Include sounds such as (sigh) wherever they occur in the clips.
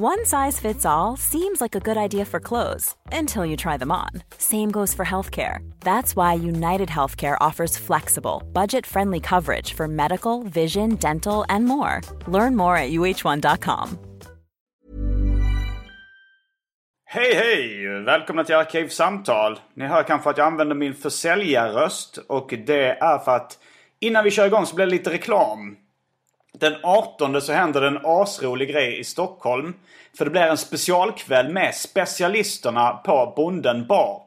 One size fits all seems like a good idea for clothes until you try them on. Same goes for healthcare. That's why United Healthcare offers flexible, budget friendly coverage for medical, vision, dental, and more. Learn more at uh1.com. hej hej! Välkomna till Arkivsamtal. Ni hör kanske att jag använder min försäljarröst och det är för att innan vi kör igång så blir det lite reklam. Den 18 så händer det en asrolig grej i Stockholm. För det blir en specialkväll med specialisterna på Bonden bar.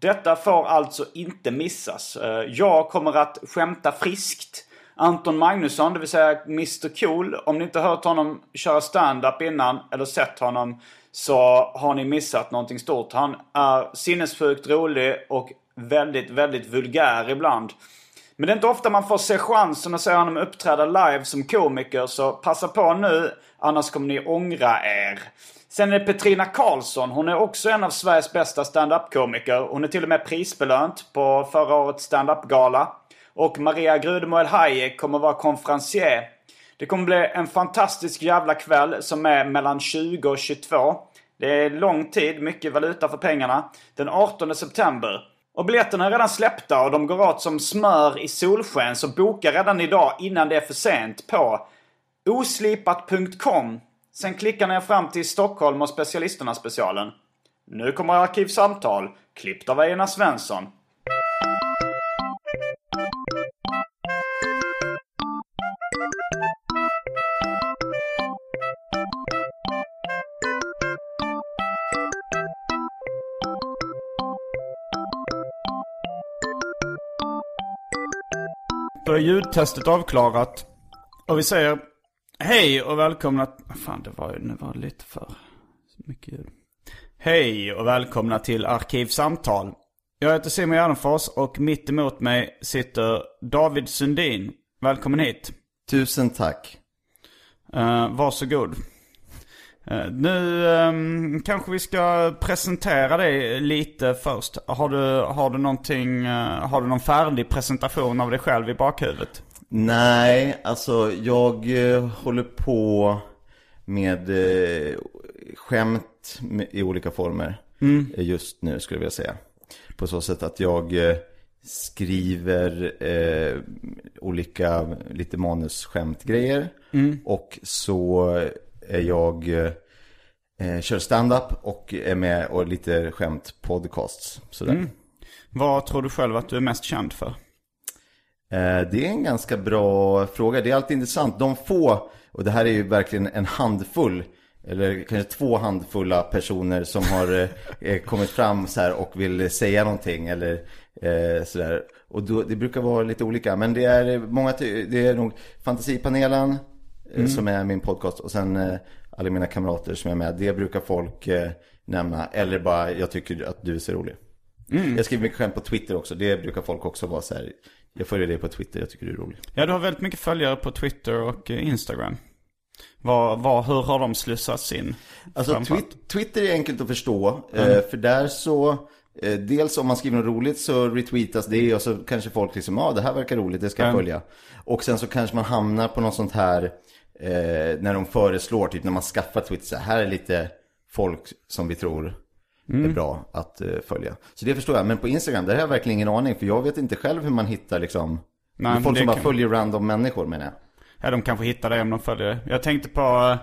Detta får alltså inte missas. Eh, jag kommer att skämta friskt. Anton Magnusson, det vill säga Mr Cool. Om ni inte hört honom köra stand-up innan eller sett honom så har ni missat någonting stort. Han är sinnessjukt rolig och väldigt, väldigt vulgär ibland. Men det är inte ofta man får se chansen att se honom uppträda live som komiker så passa på nu annars kommer ni ångra er. Sen är det Petrina Karlsson. Hon är också en av Sveriges bästa stand-up-komiker. Hon är till och med prisbelönt på förra årets stand-up-gala. Och Maria Grudemo El Hayek kommer vara konferencier. Det kommer bli en fantastisk jävla kväll som är mellan 20 och 22. Det är lång tid, mycket valuta för pengarna. Den 18 september. Och biljetterna är redan släppta och de går åt som smör i solsken. Så boka redan idag innan det är för sent på oslipat.com. Sen klickar ni er fram till Stockholm och specialisterna specialen. Nu kommer Arkivsamtal, klippt av Einar Svensson. Då är ljudtestet avklarat. Och vi säger hej och välkomna... Fan, det var, nu var det lite för mycket ljud. Hej och välkomna till Arkivsamtal. Jag heter Simon Gärdenfors och mitt emot mig sitter David Sundin. Välkommen hit. Tusen tack. Uh, varsågod. Uh, nu um, kanske vi ska presentera dig lite först. Har du, har du någonting, uh, har du någon färdig presentation av dig själv i bakhuvudet? Nej, alltså jag eh, håller på med eh, skämt med, i olika former eh, just nu skulle jag vilja säga. På så sätt att jag eh, skriver eh, olika lite manusskämtgrejer. Och så jag eh, kör stand-up och är med och lite skämt podcasts. Sådär. Vad tror du själv att du är mest känd för? Eh, Det är en ganska bra fråga. Det är alltid intressant. De få, och det här är ju verkligen en handfull, eller kanske två handfulla personer som har eh, eh, kommit fram så här och vill säga någonting eller eh, sådär. Och då, det brukar vara lite olika. Men det är många, det är nog Fantasipanelen eh, som är min podcast och sen eh, alla mina kamrater som är med. Det brukar folk eh, nämna. Eller bara, jag tycker att du är så rolig. Jag skriver mycket skämt på Twitter också. Det brukar folk också vara så här. Jag följer dig på Twitter, jag tycker du är rolig. Ja, du har väldigt mycket följare på Twitter och eh, Instagram. Vad, vad, hur har de slussats in? Alltså twit- Twitter är enkelt att förstå. Eh, för där så, dels om man skriver något roligt så retweetas det och så kanske folk liksom, ja ah, det här verkar roligt, det ska jag Mm. följa. Och sen så kanske man hamnar på något sånt här, eh, när de föreslår, typ när man skaffar Twitter, så här är lite folk som vi tror Mm. är bra att eh, följa. Så det förstår jag. Men på Instagram, där har jag verkligen ingen aning. För jag vet inte själv hur man hittar liksom, Nej, men folk det som bara kan- följer random människor menar jag. Ja, de kanske hittar dig om de följer dig. Jag tänkte på,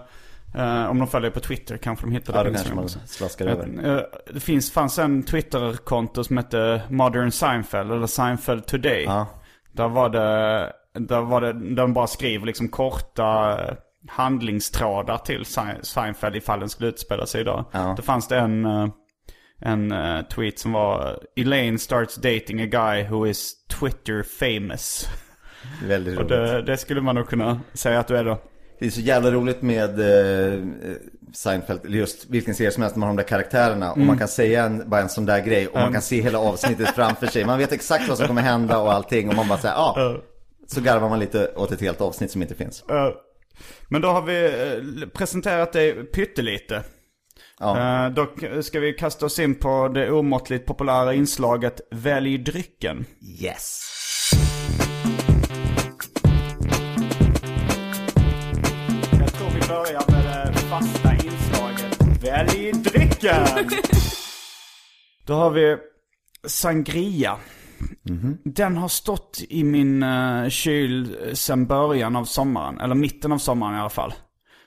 eh, om de följer på Twitter kanske de hittar Ja, då på Instagram också. över. eh, Det finns, fanns en Twitter-konto som hette Modern Seinfeld, eller Seinfeld Today. Ja. Där var det, där var det, där de bara skriver liksom korta eh, handlingstrådar till Sein- Seinfeld ifall den skulle utspela sig idag. Ja. Då fanns det en, eh, en eh, tweet som var Elaine starts dating a guy who is Twitter famous. Väldigt Och roligt. det, det skulle man nog kunna säga att du är då. Det är så jävla roligt med eh, Seinfeld, eller just vilken serie som helst, när man har de där karaktärerna. Och man kan säga en, bara en sån där grej och man kan se hela avsnittet framför sig. Man vet exakt vad som kommer hända och allting. Och man bara säger ja. Ah. Så garvar man lite åt ett helt avsnitt som inte finns. Eh, Men då har vi eh, presenterat det pyttelite. Ja. Eh, Då ska vi kasta oss in på det omåttligt populära inslaget Välj drycken. Yes. Jag tror vi börjar med det fasta inslaget Välj drycken! (laughs) Då har vi Sangria. Den har stått i min uh, kyl sedan början av sommaren. Eller mitten av sommaren i alla fall.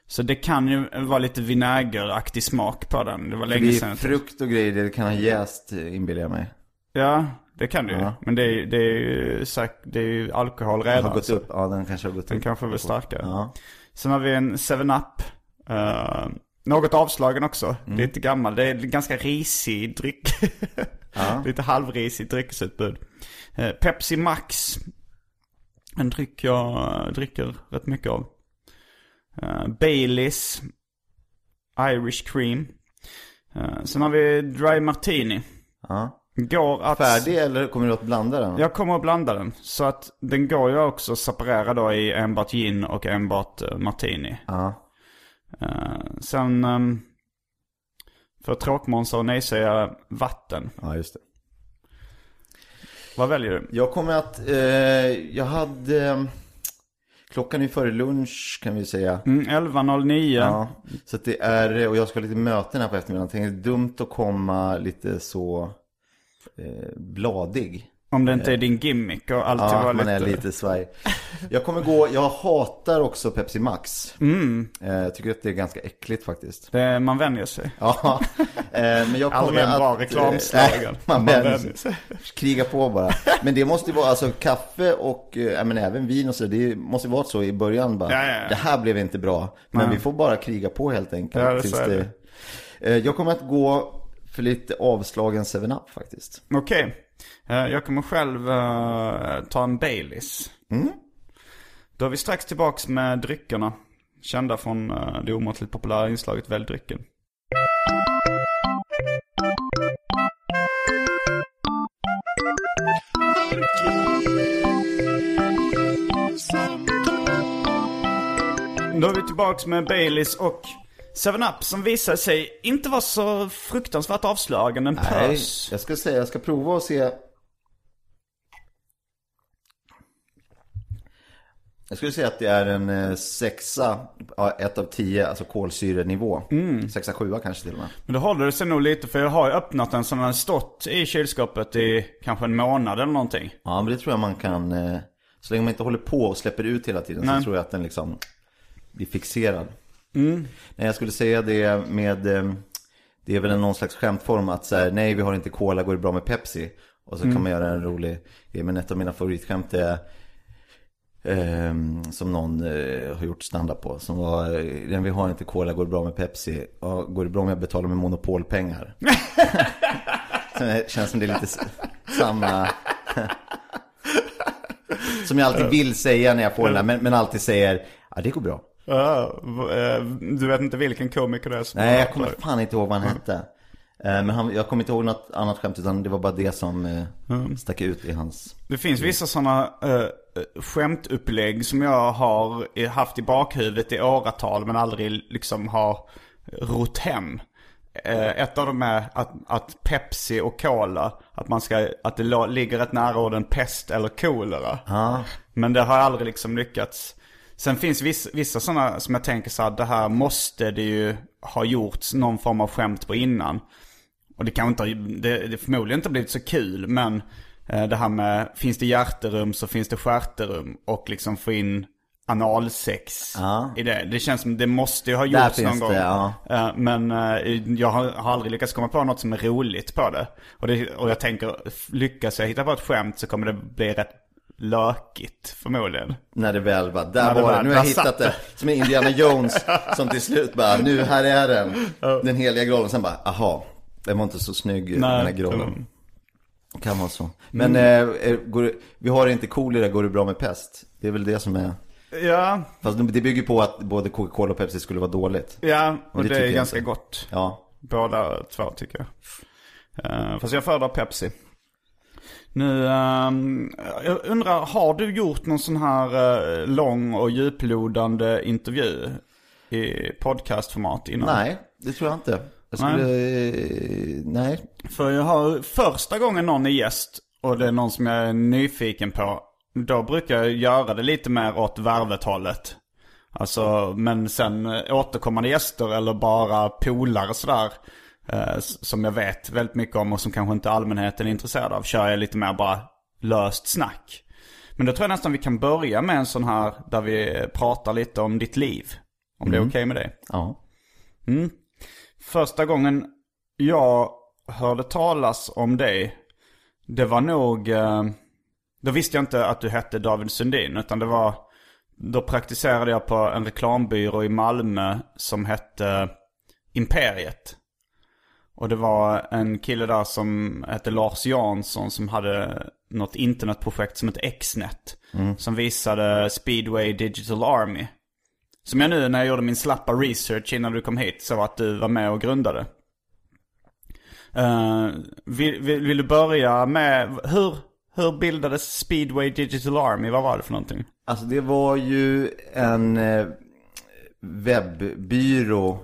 Så det kan ju vara lite vinägeraktig smak på den. Det var länge Det sedan. är jag- frukt och grejer, det kan ha jäst inbillar jag mig. Ja, det kan du ju. Ja. Men det är, det, är ju, det är ju alkohol Det redan. har gått upp, ja den kanske har gått Den upp. kanske blir starkare. Ja. Sen har vi en 7-Up. Uh, något avslagen också. Mm. Lite gammal. Det är ganska risig dryck. (laughs) Lite halvrisig dryckesutbud. Eh, Pepsi Max. En dryck jag eh, dricker rätt mycket av. Uh, Baileys. Irish Cream. Eh, sen har vi Dry Martini. ja. Går att... Färdig eller kommer du att blanda den? Jag kommer att blanda den. Så att den går ju också att separera då i enbart gin och enbart eh, martini. Ja. Eh, sen um, för tråkmånsar och nejsäga vatten. Ja, just det. Vad väljer du? Jag kommer att, eh, jag hade, klockan är före lunch kan vi säga. Mm, 11.09. Ja, så att det är, och jag ska ha lite möten här på eftermiddagen. Jag tänkte, det är dumt att komma lite så eh, bladig. Om det inte är din gimmick och alltid Ja, vara man lite... är lite svaj. Jag kommer gå, jag hatar också Pepsi Max. Mm. Eh, Jag tycker att det är ganska äckligt faktiskt. Det, man vänjer sig. Ja, eh, men jag kommer bra att... reklamslogan. eh, (laughs) Man Man vänjer sig. Kriga på bara. Men det måste ju vara, alltså kaffe och eh, ja, men även vin och så, det måste ju vara så i början bara. Ja, ja, ja. Det här blev inte bra. Men vi får bara kriga på helt enkelt. Ja, det tills det. Eh, Jag kommer att gå för lite avslagen 7-Up faktiskt. Okej. Eh, jag kommer själv eh, ta en Baileys. Mm. Då är vi strax tillbaks med dryckerna. Kända från uh, det omåttligt populära inslaget Välj drycken. Då är vi tillbaks med Baileys och 7-Up som visar sig inte vara så fruktansvärt avslöjande. En Nej, pös. jag ska säga, jag ska prova och se. Jag skulle säga att det är en eh, sexa, ett av tio, alltså kolsyrenivå. Mm. Sexa, sjua kanske till och med. Men då håller det sig nog lite för jag har öppnat den som den har stått i kylskåpet i kanske en månad eller någonting. Ja, men det tror jag man kan, eh, så länge man inte håller på och släpper ut hela tiden Nej. så tror jag att den liksom blir fixerad. Nej, jag skulle säga det med, eh, det är väl en någon slags skämtform att så här, nej vi har inte cola, går det bra med Pepsi? Och så kan man göra en rolig grej, men ett av mina favoritskämt är Ehm, som någon eh, har gjort standup på. Som var, eh, den vi har inte cola, går det bra med Pepsi? Ja, går det bra om jag betalar med monopolpengar? (laughs) det känns som det är lite samma... (laughs) som jag alltid vill säga när jag får den där, men, men alltid säger, ja det går bra. Eh, du vet inte vilken komiker det är som Nej, jag kommer fan inte ihåg vad han hette. Eh, Men han, jag kommer inte ihåg något annat skämt, utan det var bara det som eh, stack ut i hans... Det finns vissa sådana uh, skämtupplägg som jag har haft i bakhuvudet i åratal men aldrig liksom har rott hem. Eh, ett av dem är att, att Pepsi och Cola, att, man ska, att det ligger rätt nära orden pest eller kolera. Men det har aldrig liksom lyckats. Sen finns vissa, vissa sådana som jag tänker så här, det här måste det ju ha gjorts någon form av skämt på innan. Och det kan inte det, det förmodligen inte har blivit så kul, men eh, det här med, finns det hjärterum så finns det stjärterum. Och liksom få in analsex Ja. i det. Det känns som det måste ju ha gjorts någon gång. det, ja. Eh, Men eh, jag har, har aldrig lyckats komma på något som är roligt på det. Och, det, och jag tänker, lyckas jag hitta på ett skämt så kommer det bli rätt lökigt förmodligen. när det väl bara, När där det var det, nu har jag hittat det. Som är Indiana Jones, (laughs) som till slut bara, nu här är den. Den heliga grollen, sen bara, aha, den var inte så snygg den här mm. Kan vara så. Men eh, eh, går, det- vi har inte kolera, går det bra med pest? Det är väl det som är Ja, Fast det bygger på att både Coca-Cola och Pepsi skulle vara dåligt. ja och det det, tycker är ganska inte. gott. Ja. Båda två tycker jag. Uh, fast jag föredrar Pepsi. Nu, ehm, jag undrar, har du gjort någon sån här eh, lång och djuplodande intervju i podcastformat innan? Nej, det tror jag inte. Jag skulle... Nej. nej. För jag har första gången någon är gäst och det är någon som jag är nyfiken på. Då brukar jag göra det lite mer åt värvet-hållet. Alltså, men sen eh, återkommande gäster eller bara polare sådär. Eh, som jag vet väldigt mycket om och som kanske inte allmänheten är intresserad av. Kör jag lite mer bara löst snack. Men då tror jag nästan vi kan börja med en sån här där vi pratar lite om ditt liv. Om det är okej med dig. Ja. Första gången jag hörde talas om dig, det var nog... Eh, då visste jag inte att du hette David Sundin, utan det var... Då praktiserade jag på en reklambyrå i Malmö som hette Imperiet. Och det var en kille där som hette Lars Jansson som hade något internetprojekt som hette Xnet. Som visade Speedway Digital Army. Som jag nu när jag gjorde min slappa research innan du kom hit så att du var med och grundade. Eh, vill, vill, vill du börja med, hur, hur bildades Speedway Digital Army? Vad var det för någonting? Alltså det var ju en eh, webbyrå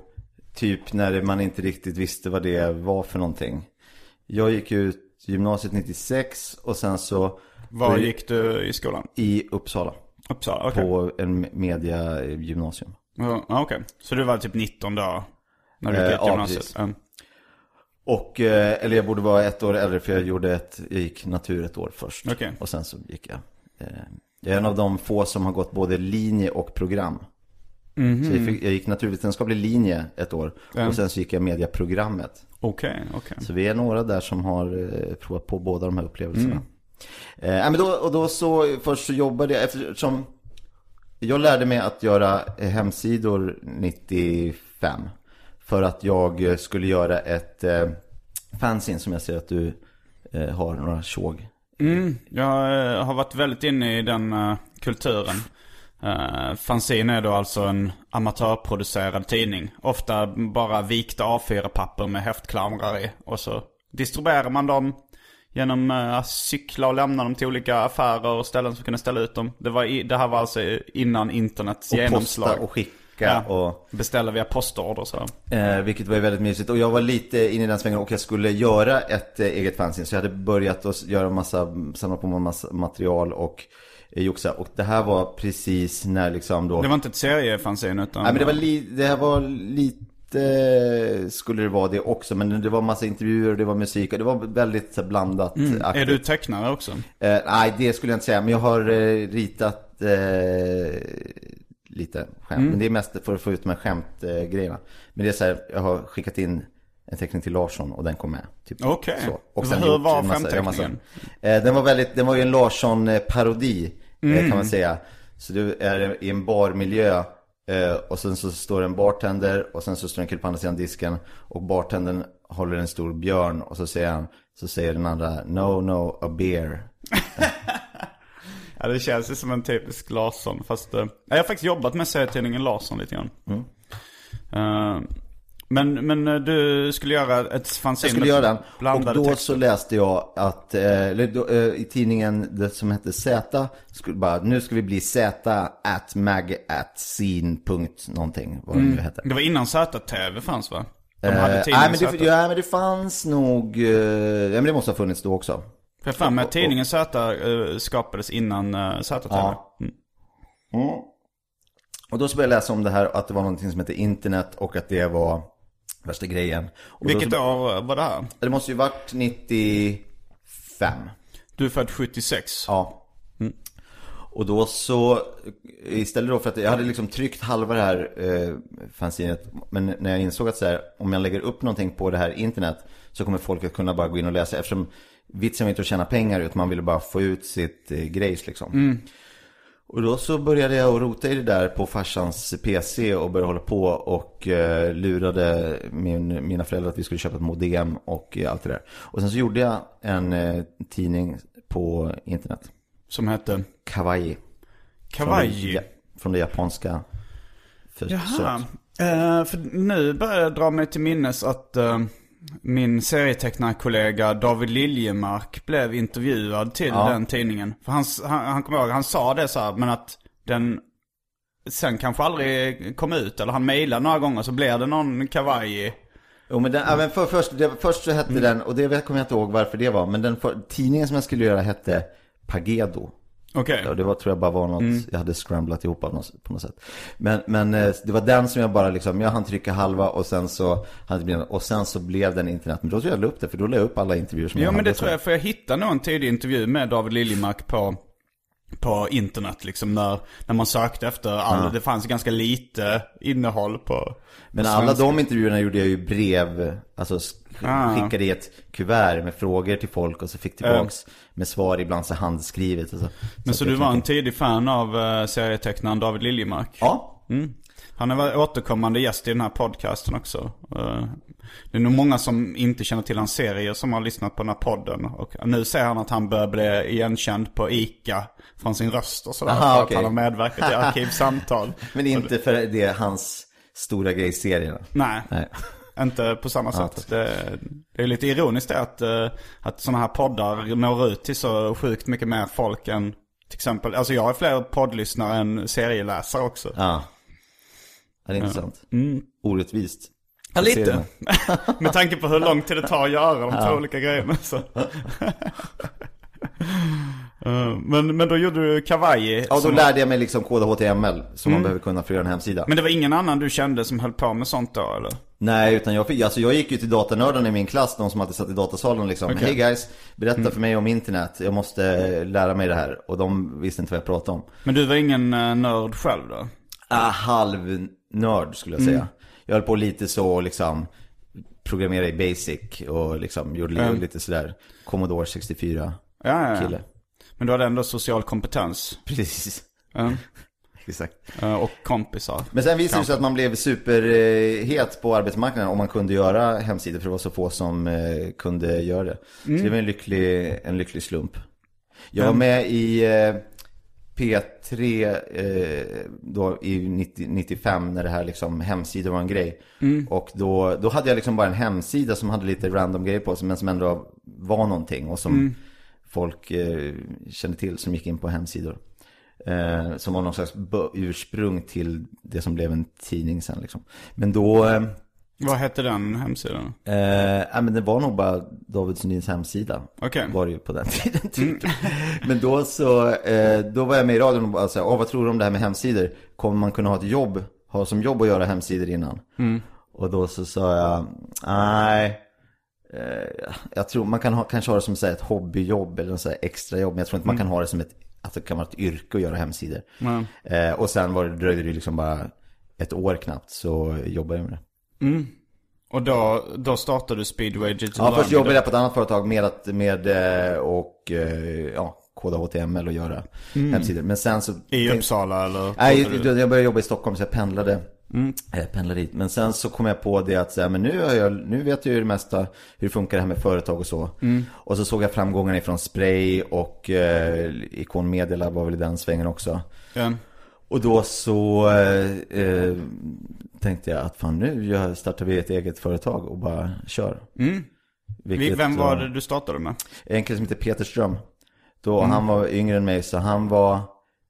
typ när man inte riktigt visste vad det var för någonting. Jag gick ut gymnasiet 96 och sen så Var gick du i skolan? i Uppsala Uppsala? Okej. på en mediagymnasium. Ja, Okej. Så du var typ 19 då? När du gick Eh, ut ja, gymnasiet? Ja. Och, eh, eller jag borde vara ett år äldre för jag gjorde ett, jag gick natur ett år först. Okej. Och sen så gick jag. Eh, jag är en av de få som har gått både linje och program. Mhm. Så jag, fick, jag gick naturvetenskaplig linje ett år. Och sen så gick jag mediaprogrammet. Okej, okej. Så vi är några där som har eh, provat på båda de här upplevelserna. Mm. Eh, men då, och då så, först så jobbade jag, eftersom jag lärde mig att göra hemsidor 95. För att jag skulle göra ett eh, fanzine som jag ser att du eh, har några tjog. Jag eh, har varit väldigt inne i den eh, kulturen. Uh, fanzine är då alltså en amatörproducerad tidning. Ofta bara vikta A4-papper med häftkamrar i. Och så distribuerar man dem genom eh, att cykla och lämna dem till olika affärer och ställen som kunde ställa ut dem. Det, var i, det här var alltså innan internets Och genomslag. posta och skicka och... Beställa via postorder så. Eh, vilket var väldigt mysigt. Och jag var lite inne i den svängen och jag skulle göra ett eh, eget fanzine. Så jag hade börjat att göra massa, samla på mig massa material och joxa. Och det här var precis när liksom då... Det var inte ett seriefanzine utan... Nej men det var, li... det här var lite, skulle det vara det också. Men det var massa intervjuer och det var musik och det var väldigt blandat. Är aktigt. du tecknare också? Eh, nej, det skulle jag inte säga. Men jag har eh, ritat eh, lite skämt. Mm. Men det är mest för att få ut de här skämtgrejerna. Men det är så här, jag har skickat in en teckning till Larsson och den kom med. Typ, Okej. så. Och Hur var massa-? Eh, den var väldigt, den var ju en Larsson-parodi eh, Mm. kan man säga. Så du är i en barmiljö eh, och sen så står en bartender och sen så står en kille på andra sidan disken och bartendern håller en stor björn och så säger han, så säger den andra No, no, a beer. (laughs) Ja, det känns ju som en typisk Larsson. Fast eh, jag har faktiskt jobbat med serietidningen Larsson lite grann. Mm. Eh, men, men eh, du skulle göra ett fanzine Jag skulle med göra den. Och då texter. så läste jag att, eh, då, eh, i tidningen det som hette Z, skulle bara, nu ska vi bli Z at mag at scene punkt någonting, vad det nu hette. Det var innan ZTV fanns va? De Eh, hade nej, tidningen men det, ja, men det fanns nog, eh, ja men det måste ha funnits då också. För mig att tidningen Z eh, skapades innan uh, ZTV. Ja. Mm. Och då så började jag läsa om det här, att det var någonting som hette internet och att det var värsta grejen. Och Vilket så, år var det här? Det måste ju varit 95. Du är född 76. Ja. Och då så, istället då för att jag hade liksom tryckt halva det här eh, fanzinet. Men när jag insåg att så här, om jag lägger upp någonting på det här internet så kommer folk att kunna bara gå in och läsa. Eftersom vitsen var inte att tjäna pengar utan man ville bara få ut sitt eh, grejs liksom. Och då så började jag att rota i det där på farsans PC och började hålla på och eh, lurade min, mina föräldrar att vi skulle köpa ett modem och eh, allt det där. Och sen så gjorde jag en eh, tidning på internet. Som hette Kawaii. Kawaii. Ja, från det japanska försök. Jaha. Eh, för nu börjar jag dra mig till minnes att eh, min serietecknarkollega David Liljemark blev intervjuad till Ja. den tidningen. För han, han, han kommer ihåg, han sa det så här, men att den sen kanske aldrig kom ut. Eller han mejlade några gånger så blev det någon kavaj. Jo men, den, ja, men för, först, det, först så hette Mm. den, och det kommer jag inte ihåg varför det var, men den för, tidningen som jag skulle göra hette Pagedo. Okej. Ja, det var, tror jag bara var något, Mm. jag hade scramblat ihop av något, på något sätt. Men, men eh, det var den som jag bara liksom, jag hann trycka halva och sen så, och sen så blev den internet. Men då tror jag jag la upp det, för då la jag upp alla intervjuer som Jo jag men hade. det tror jag, för jag hittade nog en tidig intervju med David Liljemark på, på internet liksom. När, när man sökte efter, all, det fanns ganska lite innehåll på Men på alla svenska. de intervjuerna gjorde jag ju brev, alltså s- Ah. skickade i ett kuvert med frågor till folk och så fick tillbaks med svar, ibland så handskrivet och så. Men så jag du var en tidig fan av uh, serietecknaren David Liljemark? Ja, Mm. Han är återkommande gäst i den här podcasten också. Eh, det är nog många som inte känner till hans serier som har lyssnat på den här podden. Och nu säger han att han börjar bli igenkänd på ICA från sin röst och sådär. Aha, för okej. att han har medverkat i Arkivsamtal. (laughs) men inte för det är hans stora grej i serierna. Nej, Nej. inte på samma sätt. Det, det är lite ironiskt att, eh, att sådana här poddar når ut till så sjukt mycket mer folk än till exempel, alltså jag har fler poddlyssnare än serieläsare också. Ja. Ja, det är intressant. Orättvist. Mm. Ja, lite. Med tanke på hur lång tid det tar att göra de två olika grejerna. Så. (laughs) Eh, men, men då gjorde du kavaj. Ja, då lärde jag mig liksom koda HTML som man behöver kunna för att göra en hemsida. Men det var ingen annan du kände som höll på med sånt då eller? Nej, utan jag, fick, alltså jag gick ju till datanördarna i min klass, de som alltid satt i datasalen liksom. Okej. Hej guys, berätta för mig om internet, jag måste eh, lära mig det här. Och de visste inte vad jag pratade om. Men du var ingen uh, nörd själv då? Ah, halvnörd skulle jag Mm. säga. Jag höll på lite så liksom, programmera i basic och liksom gjorde Mm. lite sådär, Commodore 64 Ja, ja, kille. Men du hade ändå social kompetens. Precis, Ja. (laughs) exakt. Eh, och kompisar. Men sen visade det sig att man blev superhet på arbetsmarknaden om man kunde göra hemsidor för det var så få som eh, kunde göra det. Så det var en lycklig, en lycklig slump. Jag var med i eh, P3 eh, då i 90, 95 när det här liksom hemsidor var en grej. Och då, då hade jag liksom bara en hemsida som hade lite random grejer på sig men som ändå var någonting och som folk eh, kände till som gick in på hemsidor. Eh, som var någon slags ursprung till det som blev en tidning sen liksom. Men då, eh, Vad hette den hemsidan? eh, ja, men det var nog bara David Sundins hemsida. Okej. Var det ju på den (laughs) tiden typ. Men då så, eh, då var jag med i radion och bara så här, vad tror du om det här med hemsidor? Kommer man kunna ha ett jobb, ha som jobb att göra hemsidor innan? Och då så sa jag, nej. Eh, jag tror man kan ha, kanske ha det som så här, ett hobbyjobb eller så här extrajobb. Men jag tror inte man kan ha det som ett, att det kan vara ett yrke att göra hemsidor. Eh, och sen var det, dröjde det liksom bara ett år knappt så jobbade jag med det. Och då, då startade du Speedway Digital Ja, först jobbade jag på ett annat företag med, att, med eh, och eh, ja, koda HTML och göra hemsidor. Men sen så... I Uppsala eller? Nej, du- jag började jobba i Stockholm så jag pendlade. Eh, pendlade dit. Men sen så kom jag på det att så men nu, jag, nu vet jag ju det mesta hur det funkar det här med företag och så. Och så såg jag framgångarna ifrån Spray och eh, Icon Media Lab var väl i den svängen också. Ja. Och då så eh, eh, tänkte jag att fan nu startar vi ett eget företag och bara kör. Vilket, Vem var det du startade med? En kille som heter Peter Ström. Då han var yngre än mig så han var,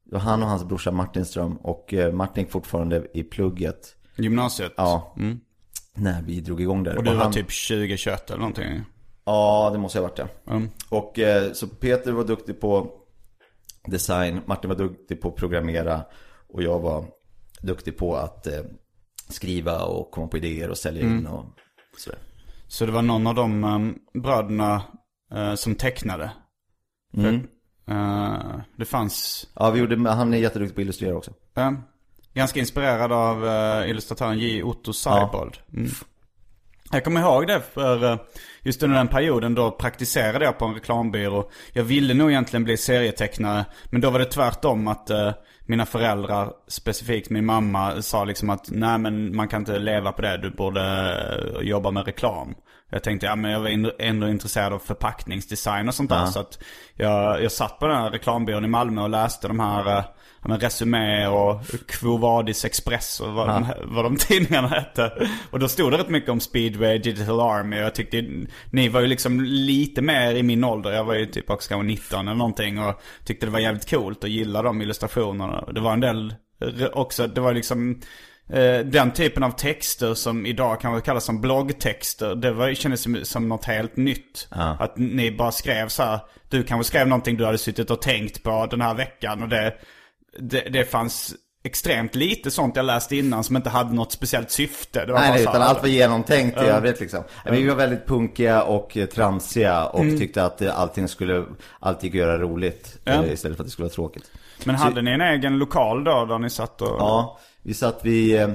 var han och hans brorsa Martin Ström. Och eh, Martin gick fortfarande i plugget. Gymnasiet? Ja. När vi drog igång där. Och du var han, typ 20-21 eller någonting? Ja, det måste jag ha varit ja. Mm. Och eh, så Peter var duktig på design, Martin var duktig på att programmera och jag var duktig på att eh, skriva och komma på idéer och sälja in och sådär. Så det var någon av de um, bröderna eh, som tecknade? För, eh, det fanns, Ja, vi gjorde, han är jätteduktig på att illustrera också. eh, ganska inspirerad av uh, illustratören J. Otto Seibold. Mm. Jag kommer ihåg det för just under den perioden då praktiserade jag på en reklambyrå. Jag ville nog egentligen bli serietecknare. Men då var det tvärtom att mina föräldrar, specifikt min mamma, sa liksom att nej men man kan inte leva på det. Du borde eh, jobba med reklam. Jag tänkte, ja men jag var ändå intresserad av förpackningsdesign och sånt där. Så att jag, jag satt på den här reklambyrån i Malmö och läste de här, eh, ja, men Resumé och Quo Vadis Express och vad, de, vad de (laughs) tidningarna hette. Och då stod det rätt mycket om Speedway, Digital Army. Och jag tyckte, ni var ju liksom lite mer i min ålder. Jag var ju typ också kanske 19 eller någonting. Och tyckte det var jävligt coolt och gillade de illustrationerna. Det var en del också, det var liksom eh, den typen av texter som idag kan kallas som bloggtexter. Det var, kändes som, som något helt nytt. Att ni bara skrev så här. Du kanske skrev någonting du hade suttit och tänkt på den här veckan. Och det, det, det fanns extremt lite sånt jag läste innan som inte hade något speciellt syfte. Det var Nej, nej så utan allt var genomtänkt i övrigt liksom. Vi var väldigt punkiga och tramsiga och Mm. tyckte att allting skulle, allt gick att göra roligt. Ja. eh, Istället för att det skulle vara tråkigt. Men hade ni en egen lokal då där ni satt och... Ja, vi satt vid, eh,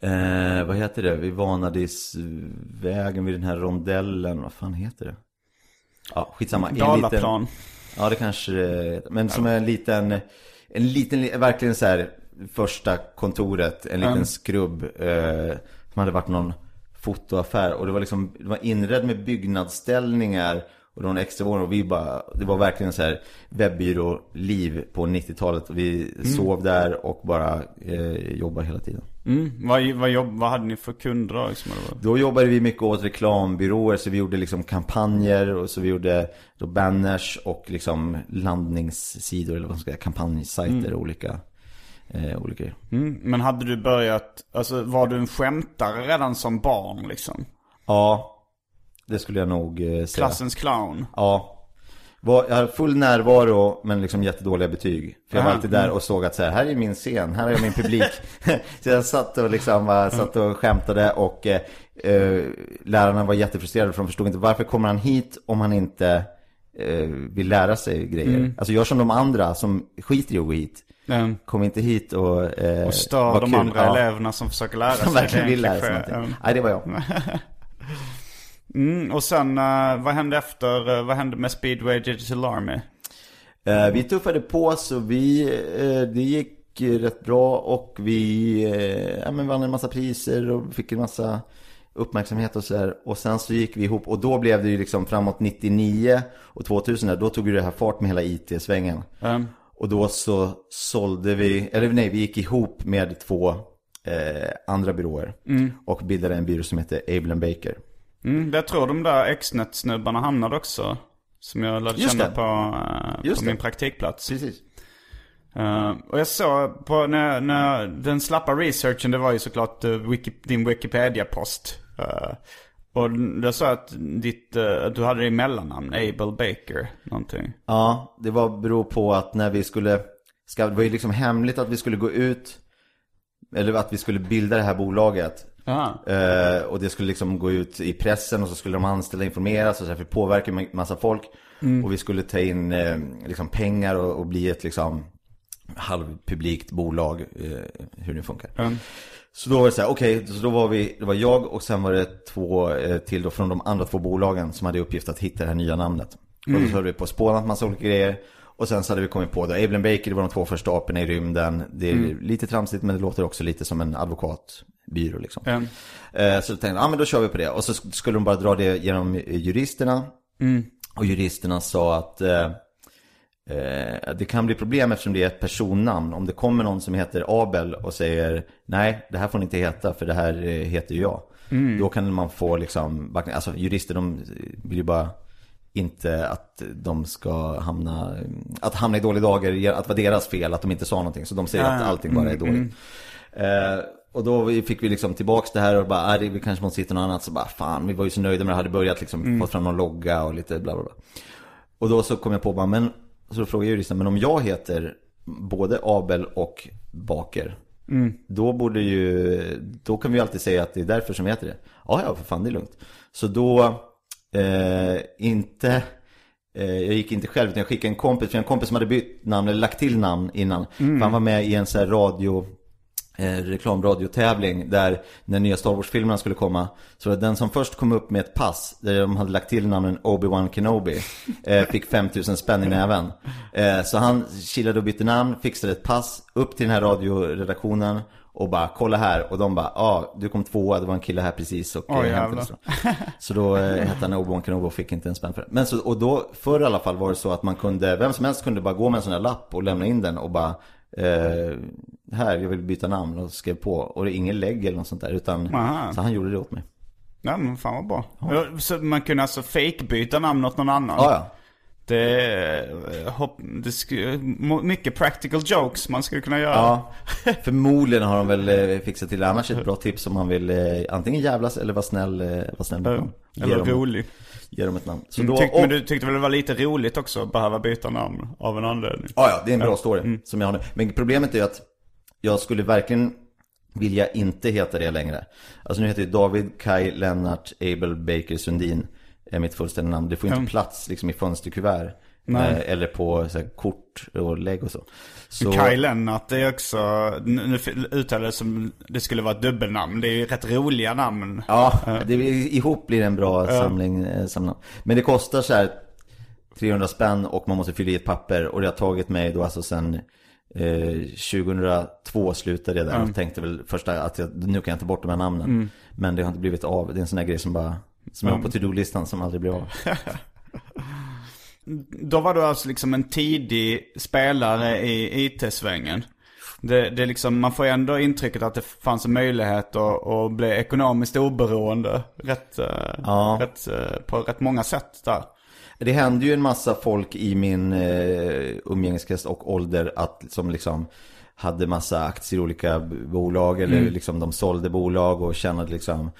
eh, vad heter det? Vid Vanadisvägen vid den här rondellen, vad fan heter det? Ja, skitsamma. En Dalaplan. Liten, ja, det kanske. Men som en liten, en liten, verkligen så här, första kontoret, en liten skrubb. Eh, som hade varit någon fotoaffär. Och det var liksom, det var inredd med byggnadsställningar. Och det var en extra våning och vi bara, det var verkligen så här webbyrå-liv på 90-talet. Och vi sov där och bara eh, jobbade hela tiden. Mm. Vad, vad, jobb, vad hade ni för kunder då? Liksom? Då jobbade vi mycket åt reklambyråer så vi gjorde liksom kampanjer och så vi gjorde då banners och liksom landningssidor eller vad man ska säga, kampanjsajter och olika, eh, olika. Mm. Men hade du börjat, alltså var du en skämtare redan som barn liksom? Ja, det skulle jag nog eh, säga. Klassens clown? Ja. Var, jag hade full närvaro men liksom jättedåliga betyg. För jag var alltid där och såg att så här, här är min scen, här är min publik. (laughs) så jag satt och liksom satt och skämtade och eh, eh, lärarna var jättefrustrerade för de förstod inte varför kommer han hit om han inte eh, vill lära sig grejer. Alltså gör som de andra som skiter i att gå hit. Mm. Kom inte hit och... Eh, Och stör de kul. andra Ja. eleverna som försöker lära sig. Som verkligen vill lära sig någonting. Nej, det var jag. (laughs) Mm. Och sen, eh, vad hände efter, eh, vad hände med Speedway Digital Army? Eh, vi tuffade på så vi, det gick rätt bra och vi ja, men vann en massa priser och fick en massa uppmärksamhet och så här. Och sen så gick vi ihop och då blev det ju liksom framåt 99 och 2000 där, då tog ju det här fart med hela IT-svängen. Mm. Och då så sålde vi, eller nej, vi gick ihop med två eh, andra byråer och bildade en byrå som heter Abel Baker. Mm, jag tror de där Xnet-snubbarna hamnade också. Som jag lärde Just känna det. på, eh, Just på det. min praktikplats. Precis. Eh, och jag såg på när, när den slappa researchen, det var ju såklart uh, Wiki, din Wikipedia-post. Uh, och jag sa att ditt, uh, att du hade ditt mellannamn, Abel Baker, någonting. Ja, det var beror på att när vi skulle, ska, det var ju liksom hemligt att vi skulle gå ut, eller att vi skulle bilda det här bolaget. Eh, och det skulle liksom gå ut i pressen och så skulle de anställda informeras och så här, för det påverkar en massa folk. Och vi skulle ta in eh, liksom pengar och, och bli ett liksom halvpublikt bolag, eh, hur det funkar. Mm. Så då var det så här, okej, så då var vi, det var jag och sen var det två eh, till då från de andra två bolagen som hade uppgift att hitta det här nya namnet. Och då så höll vi på och spånat massa olika grejer. Och sen så hade vi kommit på det, Abel Baker, det var de två första aporna i rymden. Det är lite tramsigt men det låter också lite som en advokatbyrå liksom. Mm. Så då tänkte jag, ja men då kör vi på det. Och så skulle de bara dra det genom juristerna. Och juristerna sa att eh, eh, det kan bli problem eftersom det är ett personnamn. Om det kommer någon som heter Abel och säger nej, det här får ni inte heta för det här eh, heter ju jag. Då kan man få liksom, alltså jurister de vill ju bara inte att de ska hamna, att hamna i dåliga dagar, att det var deras fel att de inte sa någonting. Så de säger att allting bara är dåligt. Eh, och då vi- fick vi liksom tillbaks det här och bara, äh, det kanske måste hitta något annat. Så bara, fan, vi var ju så nöjda med det, hade börjat liksom, fått fram någon logga och lite bla bla bla. Och då så kom jag på bara, men, så då frågade jag juristen, men om jag heter både Abel och Baker. Då borde ju, då kan vi ju alltid säga att det är därför som vi heter det. Ja, ja, för fan det är lugnt. Så då, eh, inte, eh, jag gick inte själv utan jag skickade en kompis, för en kompis som hade bytt namn, eller lagt till namn innan. För han var med i en sån här radio, eh, reklamradiotävling där när nya Star Wars-filmerna skulle komma så var den som först kom upp med ett pass där de hade lagt till namnen Obi-Wan Kenobi eh, fick 5000 spänn i näven. Eh, så han kilade och bytte namn, fixade ett pass upp till den här radioredaktionen och bara kolla här och de bara ja ah, du kom tvåa, det var en kille här precis och Oj, eh, hämtade så. Så då eh, hette han Obi-Wan Kenobi och fick inte en spänn för det. Men så, och då förr i alla fall var det så att man kunde, vem som helst kunde bara gå med en sån här lapp och lämna in den och bara eh, här, jag vill byta namn och skrev på. Och det är ingen lägg eller något sånt där utan, Aha. så han gjorde det åt mig. Ja men fan vad bra. Ja, Så man kunde alltså fake-byta namn åt någon annan? Ja, ja. Det eh, hopp, det sku, mycket practical jokes man skulle kunna göra. Ja, förmodligen har de väl eh, fixat till. Annars ett bra tips om man vill eh, antingen jävlas eller vara snäll, vara snäll mot någon. Eller dem, rolig. Ge dem ett namn. Så Mm, då, Tyck, och, men du tyckte väl det var lite roligt också att behöva byta namn av en anledning? Ja, ja, det är en bra story som jag har nu. Men problemet är ju att jag skulle verkligen vilja inte heta det längre. Alltså nu heter jag David Kai Lennart Abel Baker Sundin. Mitt fullständiga namn. Det får inte Mm. plats liksom i fönsterkuvert. Nej. Eh, eller på så här, kort och lägg och så. så Kaj Lennart det är också, nu uttalar det som det skulle vara ett dubbelnamn. Det är ju rätt roliga namn. Ja, det, ihop blir det en bra samling. Eh, samling. Men det kostar så här 300 spänn och man måste fylla i ett papper. Och det har tagit mig då alltså sen eh, 2002 slutade jag där och tänkte väl första att jag, nu kan jag ta bort de här namnen. Men det har inte blivit av. Det är en sån här grej som bara, som jag har på to-do-listan som aldrig blir av. (laughs) Då var du alltså liksom en tidig spelare i IT-svängen. Det, det liksom, man får ändå intrycket att det fanns en möjlighet att, att bli ekonomiskt oberoende. Rätt, eh, Ja. rätt, eh, på rätt många sätt där. Det hände ju en massa folk i min eh, umgängeskrets och ålder att, som liksom hade massa aktier i olika bolag eller liksom de sålde bolag och tjänade liksom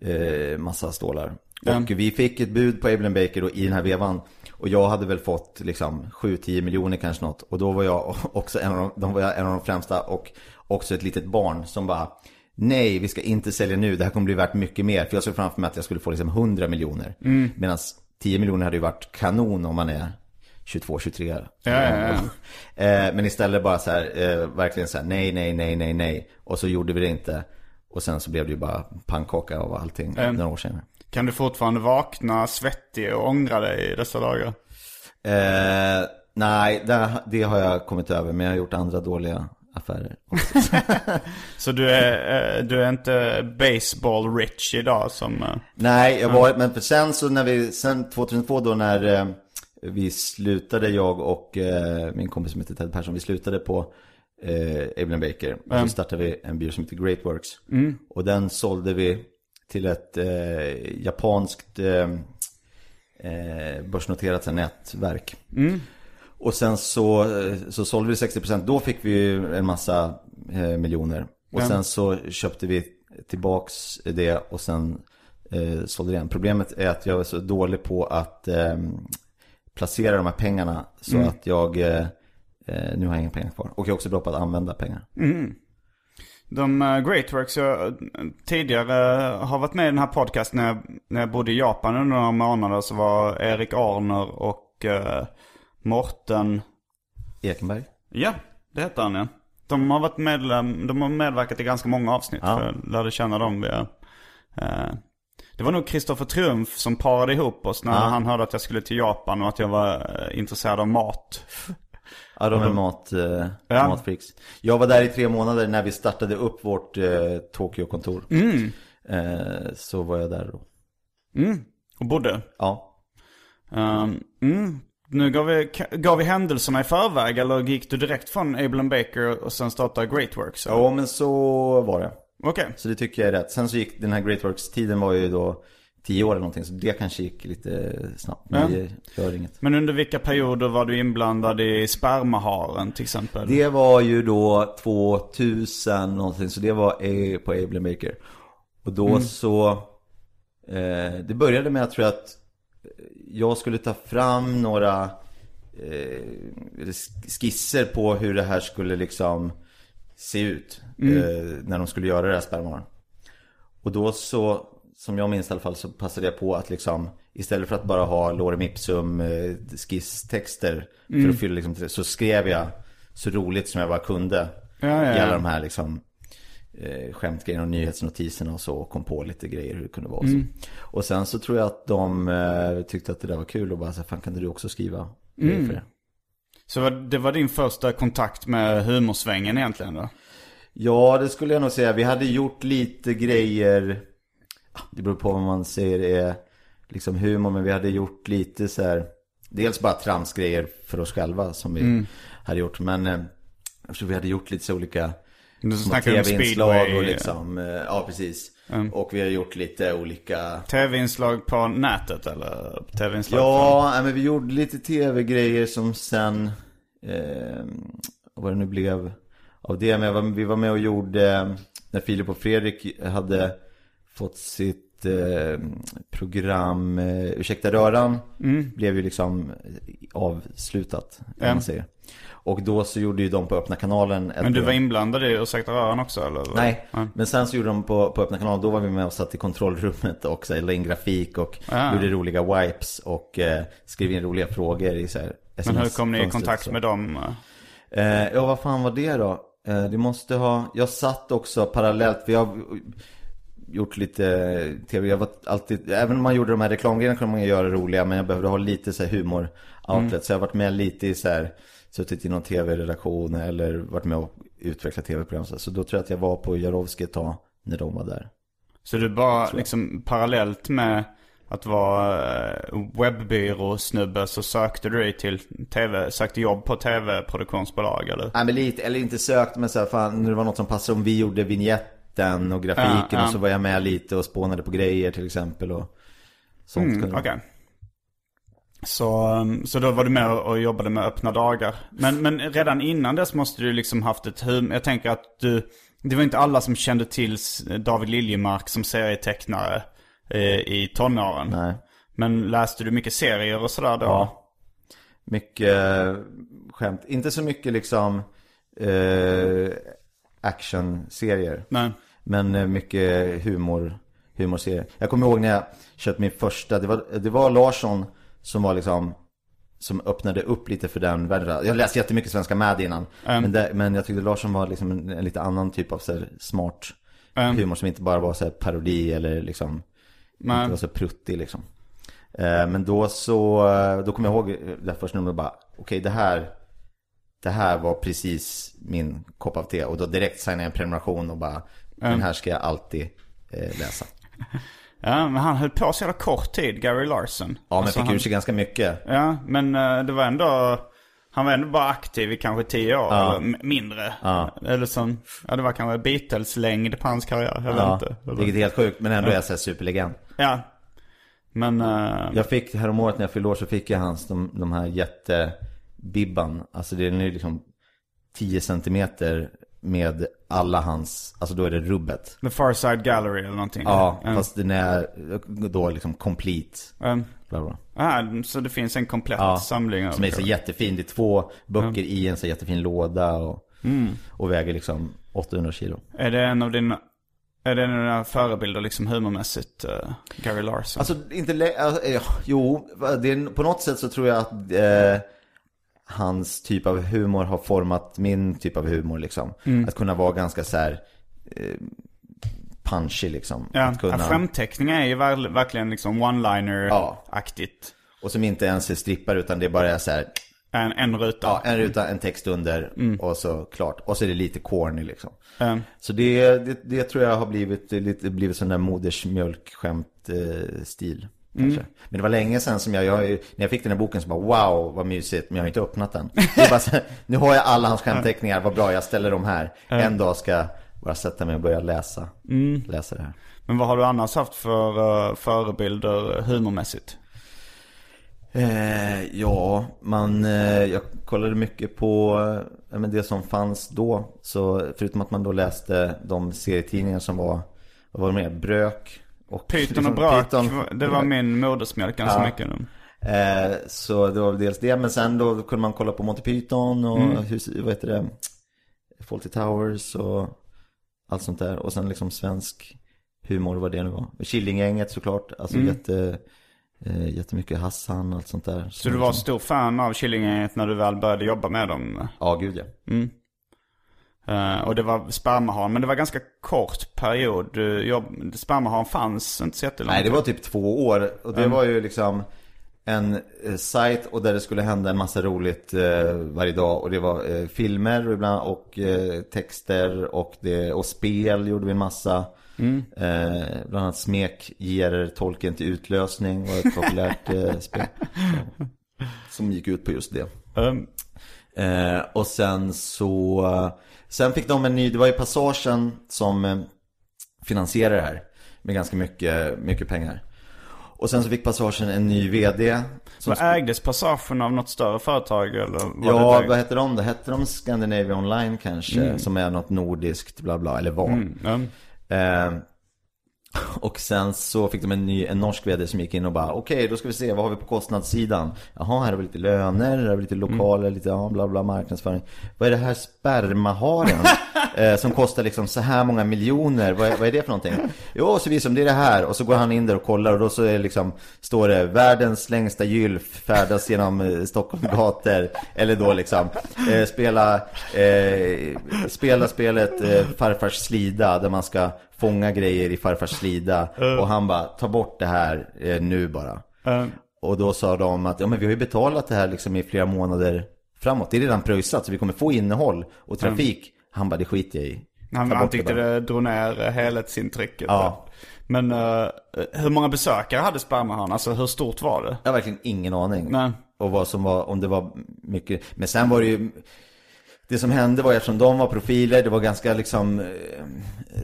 eh, massa stålar. Ja. Och vi fick ett bud på Abraham Baker då i den här vevan. Och jag hade väl fått liksom 7-10 miljoner kanske något. Och då var jag (laughs) också en av de, en av de främsta och också ett litet barn som bara Nej, vi ska inte sälja nu. Det här kommer bli värt mycket mer. För jag såg framför mig att jag skulle få liksom 100 miljoner. Mm. Medan 10 miljoner hade ju varit kanon om man är 22, 23. Ja, ja, Eh, Men istället bara så här, eh, verkligen så här, nej, nej, nej, nej, nej. Och så gjorde vi det inte. Och sen så blev det ju bara pannkaka av allting Mm. några år senare. Kan du fortfarande vakna svettig och ångra dig i dessa dagar? Eh, nej, det, det har jag kommit över. Men jag har gjort andra dåliga affärer. (laughs) Så du är, eh, du är inte baseball rich idag som... eh, Nej, jag var, men för sen så när vi, sen 2002 då när eh, vi slutade, jag och min kompis som heter Ted Persson, vi slutade på eh, Abraham Baker. Och så startade vi en byrå som heter Great Works. Och den sålde vi till ett eh, japanskt eh, eh, börsnoterat nätverk. Och sen så, eh, så sålde vi 60%, då fick vi en massa eh, miljoner. Och sen så köpte vi tillbaks det och sen eh, sålde det igen. Problemet är att jag är så dålig på att eh, placera de här pengarna så att jag, eh, eh, nu har jag inga pengar kvar. Och jag är också bra på att använda pengar. De uh, Greatworks jag eh, tidigare har varit med i den här podcasten när jag, när jag bodde i Japan under några månader så var Erik Arner och uh, Morten, Ekenberg? ja det heter han ja. De har varit medlem, de har medverkat i ganska många avsnitt Ja. för jag lärde känna dem via eh, Det var nog Kristoffer Triumf som parade ihop oss när Ja. han hörde att jag skulle till Japan och att jag var eh, intresserad av mat. Ja, de är mat, eh, Ja. matfreaks. Jag var där i tre månader när vi startade upp vårt eh, Tokyo-kontor. Eh, så var jag där då. Mm. Och bodde. Ja. Um, mm. Nu gav vi, gav vi händelserna i förväg eller gick du direkt från Abraham Baker och sen startade Greatworks? eller? Ja, men så var det. Okej. Så det tycker jag är rätt. Sen så gick den här Great Works-tiden var ju då tio år eller någonting. Så det kanske gick lite snabbt. Men Ja. det gör inget. Men under vilka perioder var du inblandad i spermaharen till exempel? Det var ju då 2000 någonting. Så det var på Abraham Baker. Och då så... Eh, det började med att jag tror att jag skulle ta fram några eh, skisser på hur det här skulle liksom se ut. Eh, när de skulle göra det här sperman. Och då så, som jag minns i alla fall, så passade jag på att liksom Istället för att bara ha lorem ipsum eh, skisstexter för att fylla liksom, så skrev jag så roligt som jag bara kunde. Ja, ja, I alla ja. de här liksom eh, skämtgrejerna och nyhetsnotiserna och så. Och kom på lite grejer hur det kunde vara. Så. Och sen så tror jag att de eh, tyckte att det där var kul och bara så fan kan du också skriva grejer för det? Så det var din första kontakt med humorsvängen egentligen då? Ja, det skulle jag nog säga. Vi hade gjort lite grejer. Det beror på vad man säger är liksom humor. Men vi hade gjort lite så här. Dels bara tramsgrejer för oss själva som vi hade gjort. Men eh, vi hade gjort lite så olika tv-inslag och liksom. eh, Ja, precis. Och vi har gjort lite olika Tv-inslag på nätet eller tv-inslag Ja, nej, men vi gjorde lite tv-grejer som sen, eh, vad det nu blev av det. Men var, vi var med och gjorde, när Filip och Fredrik hade fått sitt eh, program eh, Ursäkta röran, blev ju liksom avslutat, Ja. man säger. Och då så gjorde ju de på Öppna kanalen ett Men du var inblandad i Ursäkta röran också eller? Nej, Ja. men sen så gjorde de på, på öppna kanalen, då var vi med och satt i kontrollrummet också, la in grafik och Ah. gjorde roliga wipes och eh, skrev in roliga frågor i så här Men hur kom ni i kontakt så. med dem? Eh, ja, vad fan var det då? Eh, det måste ha, jag satt också parallellt, för jag gjort lite tv, jag var alltid, även om man gjorde de här reklamgrejerna kunde man göra roliga, men jag behövde ha lite så här humor outlet, Mm. så jag har varit med lite i så här, suttit i någon tv-redaktion eller varit med och utvecklat tv-program, så så då tror jag att jag var på Jarowski ett tag när de var där. Så du bara liksom parallellt med att vara eh, webbyrå-snubbe så sökte du dig till tv, sökte jobb på tv-produktionsbolag eller? Nej men lite, eller inte sökt men så här, fan, det var något som passade om vi gjorde vignetten och grafiken Ja, ja. och så var jag med lite och spånade på grejer till exempel och sånt. Mm, kunde det Så, um, så då var du med och jobbade med öppna dagar. Men, men redan innan dess måste du liksom haft ett hum. Jag tänker att du, det var inte alla som kände till David Liljemark som serietecknare eh, i tonåren. Nej. Men läste du mycket serier och sådär då? Ja. Mycket eh, skämt. Inte så mycket liksom eh, actionserier. Nej. Men eh, mycket humor, humorserier. Jag kommer ihåg när jag köpte min första, det var, det var Larsson som var liksom som öppnade upp lite för den världen. Jag läste jättemycket Svenska med innan. Men, det, men jag tyckte Larsson var liksom en, en lite annan typ av så här, smart Mm. humor som inte bara var så här, parodi eller liksom Nej. inte var så pruttig liksom. Eh, men då så, då kommer jag ihåg det första numret och bara, okej det här, det här var precis min kopp av te. Och då direkt signade jag en prenumeration och bara, den här ska jag alltid eh, läsa. (laughs) Ja, men han höll på så jävla kort tid, Gary Larson. Ja, men Alltså, fick han, ur sig ganska mycket. Ja, men eh, det var ändå... Han var ändå bara aktiv i kanske tio år, Ja. eller mindre. Ja. Eller som, ja det var kanske Beatles-längd på hans karriär, jag Ja, vet inte. Eller- vilket är helt sjukt, men ändå är jag superlegend. Ja. Men, eh, Jag fick, häromåret när jag fyllde år så fick jag hans, de, de här jättebibban. Alltså det är nu liksom 10 centimeter med alla hans, alltså då är det rubbet. The Far Side Gallery eller någonting. Ja, Mm. fast den är då liksom complete. Mm. Bla bla. Ah, så det finns en komplett Ja, samling av Som är så jättefin. Det är två böcker i en så jättefin låda och, Mm. och väger liksom 800 kilo. Är det en av dina, är det en av dina förebilder liksom humormässigt, eh, Gary Larson? Alltså inte lä- alltså, eh, Jo, det är, på något sätt så tror jag att eh, hans typ av humor har format min typ av humor liksom. Mm. Att kunna vara ganska så här eh, punchy liksom. ja, att kunna, ja, skämtteckningar är ju ver- verkligen liksom one-liner-aktigt. och som inte ens är strippar utan det bara är så här, En, en ruta. ja, en ruta, en text under och så klart. Och så är det lite corny liksom. Mm. Så det, det, det tror jag har blivit lite blivit sån där modersmjölkskämt eh, Kanske. Men det var länge sedan som jag, jag, när jag fick den här boken så bara wow vad mysigt, men jag har inte öppnat den. Så, nu har jag alla hans skämtteckningar, vad bra jag ställer dem här. En dag ska jag bara sätta mig och börja läsa, läsa det här. Men vad har du annars haft för uh, förebilder humormässigt? Eh, ja, man, eh, jag kollade mycket på eh, det som fanns då. Så förutom att man då läste de serietidningar som var, vad var det mer? Brök. Och Pyton och liksom Brak, Python- det var min modersmjölk ganska Ja. mycket. nu. Eh, så det var dels det, men sen då kunde man kolla på Monty Python och hur, vad heter det? Fawlty Towers och allt sånt där. Och sen liksom svensk humor, vad det nu var. Killinggänget såklart, alltså jätte, eh, jättemycket Hassan och allt sånt där. Så du var stor fan av Killinggänget när du väl började jobba med dem? Ja, gud ja. Eh, och det var spermahan, men det var ganska kort period. Jobb, spermahan fanns inte så jättelångt. Nej, det var typ två år. Och det var ju liksom en eh, sajt och där det skulle hända en massa roligt eh, varje dag. Och det var eh, filmer och, ibland, och eh, texter och, det, och spel gjorde vi en massa. Eh, bland annat Smek ger tolken till utlösning var ett populärt eh, (laughs) spel. Som gick ut på just det. Eh, och sen så, sen fick de en ny, det var ju Passagen som eh, finansierade det här. Med ganska mycket, mycket pengar. Och sen så fick Passagen en ny vd. Som vad ägdes passagen av något större företag eller? Ja, vad hette de? Det hette de Scandinavia Online kanske, som är något nordiskt bla bla, eller var. Mm. Eh, och sen så fick de en ny, en norsk vd som gick in och bara Okej, då ska vi se, vad har vi på kostnadssidan? Jaha, här har vi lite löner, här har vi lite lokaler, lite ja, bla bla marknadsföring Vad är det här spermaharen? (laughs) eh, som kostar liksom så här många miljoner, vad är, vad är det för någonting? Jo, så visar de, det är det här Och så går han in där och kollar och då så är det liksom Står det, världens längsta gylf färdas genom eh, Stockholms gator Eller då liksom eh, Spela, eh, spela spelet eh, Farfars slida Där man ska fånga grejer i farfars slida Och han bara, ta bort det här eh, nu bara Um, Och då sa de att, ja men vi har ju betalat det här liksom i flera månader framåt Det är redan pröjsat så vi kommer få innehåll och trafik Han bara, det skiter jag i han, han tyckte bara. det drog ner eh, helhetsintrycket. Ja. Men eh, hur många besökare hade spermahan? Alltså hur stort var det? Jag har verkligen ingen aning Nej. Och vad som var, om det var mycket Men sen var det ju Det som hände var eftersom de var profiler Det var ganska liksom eh,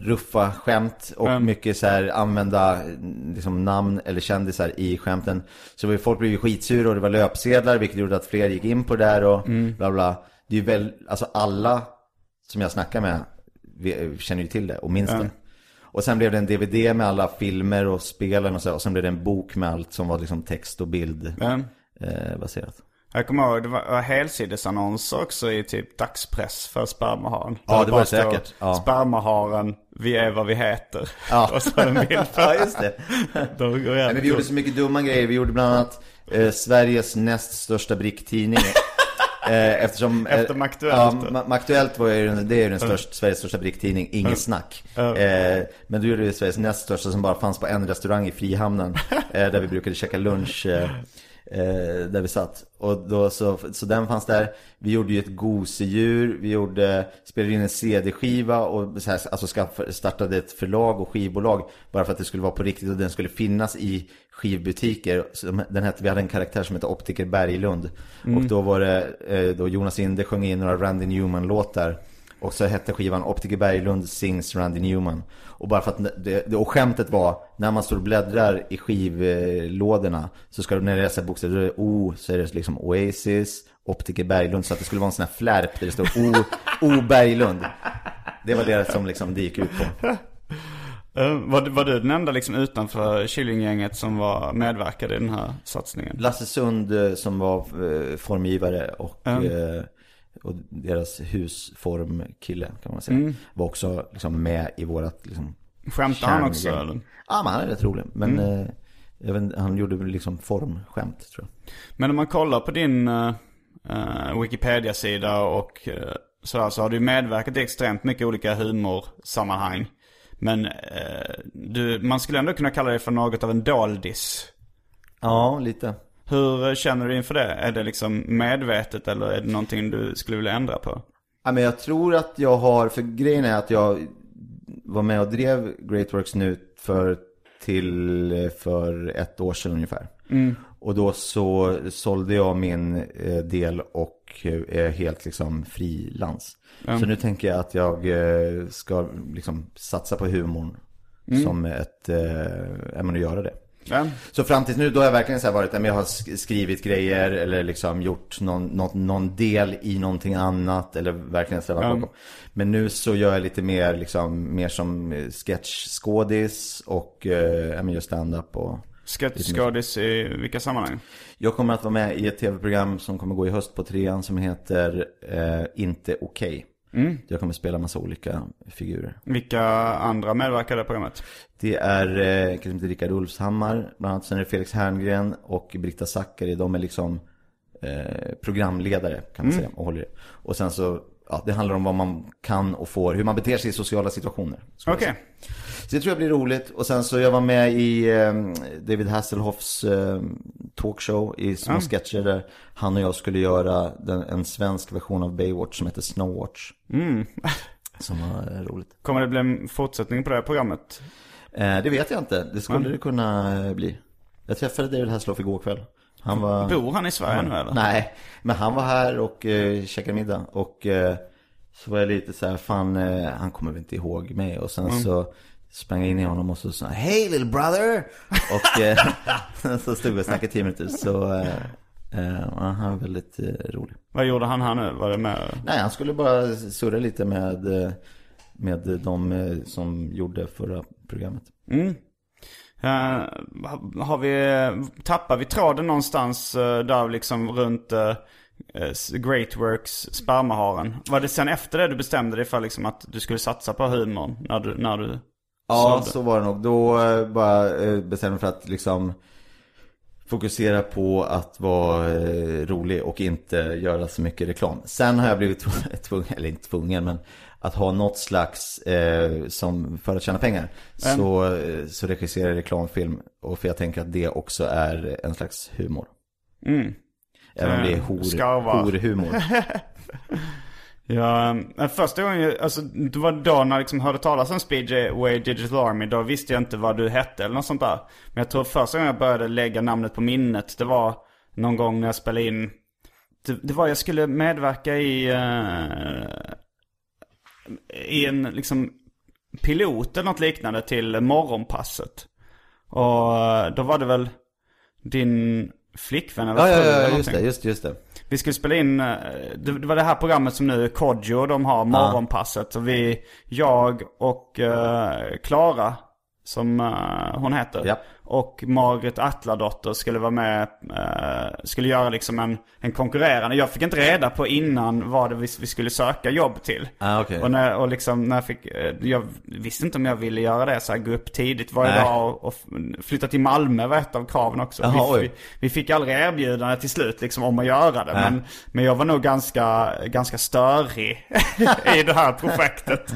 Ruffa skämt Och Mm. mycket så här använda eh, liksom, namn eller kändisar i skämten Så var folk blev ju skitsura och det var löpsedlar Vilket gjorde att fler gick in på det där och bla bla Det är ju väl, alltså alla Som jag snackar med vi- Känner ju till det och minns det och sen blev det en DVD med alla filmer och spelen och så. Och sen blev det en bok med allt som var liksom text och bild Mm. eh, baserat. Jag kommer ihåg, det var helsidesannonser också i typ dagspress för spermaharen. Ja, det var det säkert. Ja. Spermaharen, vi är vad vi heter. Ja. (laughs) Och så en bild på (laughs) Ja, just det. (laughs) Då går Nej, men vi gjorde så mycket dumma grejer. Vi gjorde bland annat eh, Sveriges näst största bricktidning. Eh, eftersom, eh, Efter Maktuellt, Ja. Ma- Maktuellt var ju, den- det är ju den största, Sveriges största bricktidning, inget snack. Eh, men då gjorde vi Sveriges näst största som bara fanns på en restaurang i Frihamnen. eh, där vi brukade käka lunch. Eh, där vi satt. Och då så, så den fanns där. Vi gjorde ju ett gosedjur. Vi gjorde, spelade in en CD-skiva och så här, alltså skaff- startade ett förlag och skivbolag. Bara för att det skulle vara på riktigt och den skulle finnas i skivbutiker. Så de- den hette, vi hade en karaktär som hette Optiker Berglund. Och då var det, eh, då Jonas Inde sjöng in några Randy Newman-låtar. Och så hette skivan Optiker Berglund sings Randy Newman. Och bara för att det, och skämtet var, när man står och bläddrar i skivlådorna så ska du, när det är så här bokstäver, då är det O, så är det liksom Oasis, Optiker Berglund. Så att det skulle vara en sån här flärp där det står O, O Berglund. Det var det som liksom det gick ut på. Eh, var, var du den enda liksom utanför Killinggänget som var medverkade i den här satsningen? Lasse Sund eh, som var eh, formgivare och, eh, och deras husformkille kan man säga. Var också liksom med i vårat liksom Skämtade han också eller? Ja men han är rätt rolig. Men eh, jag vet, han gjorde liksom formskämt tror jag. Men om man kollar på din eh, eh, Wikipedia-sida och uh, sådär så har du medverkat i extremt mycket olika humorsammanhang. Men eh, du, man skulle ändå kunna kalla det för något av en doldis. Ja, lite. Hur känner du inför det? Är det liksom medvetet eller är det någonting du skulle vilja ändra på? Ja, men jag tror att jag har, för grejen är att jag var med och drev Great Works nu för till för ett år sedan ungefär. Och då så sålde jag min eh, del och eh, är helt liksom frilans. Så nu tänker jag att jag eh, ska liksom satsa på humorn som ett, eh, ja men att göra det. Ja. Så fram tills nu då har jag verkligen så varit, ja, men jag har sk- skrivit grejer eller liksom gjort någon, någon, någon del i någonting annat eller verkligen så varit bakom. Men nu så gör jag lite mer liksom, mer som sketchskådis och eh, men gör stand-up och Sketchskådis i vilka sammanhang? jag kommer att vara med i ett tv-program som kommer gå i höst på trean som heter eh, Inte Okej. Jag kommer spela massa olika figurer. Vilka andra medverkar i programmet? Det är eh, som heter Rickard Ulfshammar, bland annat. Sen är det Felix Herngren och Britta Zackari. De är liksom eh, programledare kan man säga och håller det. Och sen så, ja det handlar om vad man kan och får, hur man beter sig i sociala situationer. Okej. säga. Så det tror jag blir roligt. Och sen så jag var med i eh, David Hasselhoffs eh, talkshow i små sketcher där han och jag skulle göra den, en svensk version av Baywatch som heter Snowwatch. Mm. Som var eh, roligt. Kommer det bli en fortsättning på det här programmet? Eh, det vet jag inte, det skulle det kunna eh, bli. Jag träffade David Hasselhoff igår kväll. Han var... Bor han i Sverige nu eller? Nej, men han var här och eh, käkade middag. Och eh, så var jag lite så här, fan, eh, han kommer väl inte ihåg mig. Och sen så sprang jag in i honom och så sa Hej little brother! Och eh, (laughs) så stod vi och snackade tio minuter. Så eh, eh, han var väldigt eh, rolig. Vad gjorde han här nu? Var det med? Nej, han skulle bara surra lite med, eh, med de som gjorde förra programmet. Eh, har vi, tappar vi tråden någonstans uh, där liksom runt uh, Greatworks spermaharen? Var det sen efter det du bestämde dig för liksom att du skulle satsa på humorn? När du, när du Ja, så var det nog. Då eh, bara eh, bestämde jag för att liksom fokusera på att vara eh, rolig och inte göra så mycket reklam. Sen har jag blivit tv- (laughs) tvungen, eller inte tvungen, men att ha något slags, eh, som för att tjäna pengar, så, eh, så regisserar jag reklamfilm. Och för jag tänker att det också är en slags humor. Även om det är hor, Skarvar. horhumor. (laughs) Ja, första gången, alltså det var då när jag liksom hörde talas om Speedway Digital Army, då visste jag inte vad du hette eller något sånt där. Men jag tror första gången jag började lägga namnet på minnet, det var någon gång när jag spelade in, det, det var jag skulle medverka i, eh, i en liksom pilot eller något liknande till morgonpasset. Och eh, då var det väl din flickvän eller Ja, ja, fru eller ja, just någonting. det, just, just det. Vi skulle spela in, eh, det var det här programmet som nu Kodjo, de har morgonpasset. Och vi, jag och eh, Klara, som eh, hon heter. Ja. Och Margret Atladotter skulle vara med, eh, skulle göra liksom en, en konkurrerande. Jag fick inte reda på innan vad det vi, vi skulle söka jobb till. Ah, okej. Och, när, och liksom när jag fick, eh, jag visste inte om jag ville göra det så här, gå upp tidigt varje Nej. dag och, och flytta till Malmö var ett av kraven också. Jaha, vi, vi, vi fick aldrig erbjudande till slut liksom om att göra det. Men, men jag var nog ganska, ganska störig (laughs) i det här projektet.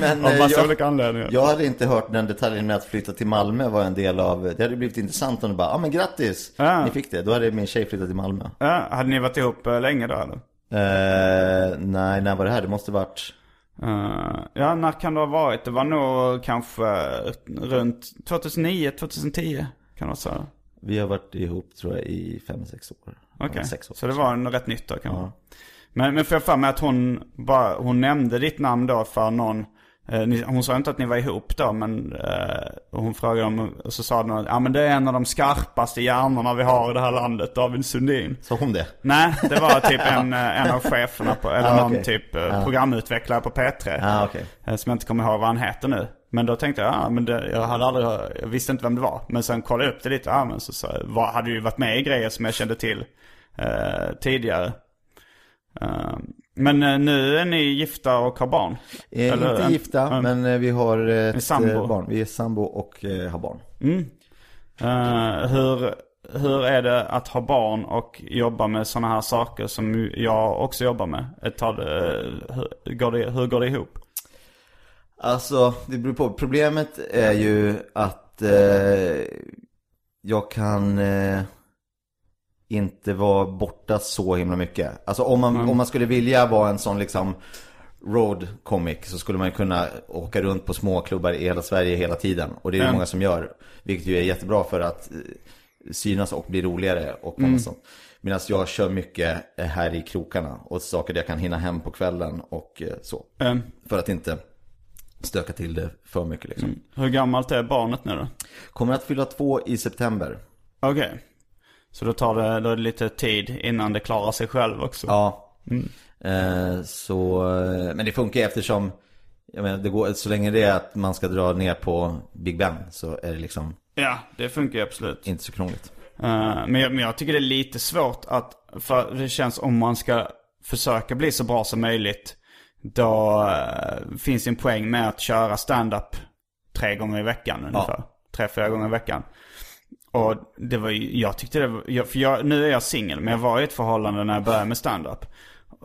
Men Av eh, massa jag, olika anledningar. jag hade inte hört den detaljen med att flytta till Malmö var en del av, det hade blivit intressant om du bara, ja ah, men grattis, Ja. ni fick det. Då hade min tjej flyttat till Malmö. Ja, hade ni varit ihop eh, länge då eller? Eh, nej, när var det här? Det måste varit, Eh, ja, när kan det ha varit? Det var nog kanske runt 2009, 2010. Kan vara så? vi har varit ihop tror jag i fem sex år. Okej, år. så det var en rätt nytt då kan det vara. Men, men får jag för mig att hon bara, hon nämnde ditt namn då för någon, hon sa inte att ni var ihop då men eh, hon frågade om, och så sa hon ja men det är en av de skarpaste hjärnorna vi har i det här landet, David Sundin. Sa hon det? Nej, det var typ en, eh, en av cheferna på, eller Ah, någon typ eh, programutvecklare på P3. Ja, okej. Eh, Som jag inte kommer ihåg vad han heter nu. Men då tänkte jag, ja men det, jag hade aldrig, jag visste inte vem det var. Men sen kollade jag upp det lite, ja men så, så var, hade ju varit med i grejer som jag kände till eh, tidigare. Eh, men eh, nu är ni gifta och har barn? Eh, Eller inte en- gifta, en- men eh, vi har ett sambo. eh, barn. Vi är sambo och eh, har barn. Eh, hur, hur är det att ha barn och jobba med sådana här saker som jag också jobbar med? Ett tag, eh, hur, går det, hur går det ihop? Alltså, det beror på. Problemet är ju att eh, jag kan eh, inte vara borta så himla mycket. Alltså om man, om man skulle vilja vara en sån liksom road comic så skulle man kunna åka runt på små klubbar i hela Sverige hela tiden. Och det är det många som gör. Vilket ju är jättebra för att eh, synas och bli roligare och mm. sånt. Medan jag kör mycket eh, här i krokarna och saker där jag kan hinna hem på kvällen och eh, så. Eh, För att inte stöka till det för mycket liksom. hur gammalt är barnet nu då? Kommer att fylla två i september. Okej. Så då tar det, då det lite tid innan det klarar sig själv också? Ja. Eh, så, eh, men det funkar ju eftersom, jag menar, det går, så länge det är att man ska dra ner på Big Ben så är det liksom Ja, det funkar ju absolut. inte så krångligt. Eh, men, jag, men jag tycker det är lite svårt att, för det känns om man ska försöka bli så bra som möjligt. Då eh, finns en poäng med att köra stand-up tre gånger i veckan ungefär. Tre, fyra gånger i veckan. Och det var ju, jag tyckte det var, jag, för jag, nu är jag singel men jag var i ett förhållande när jag började med stand-up.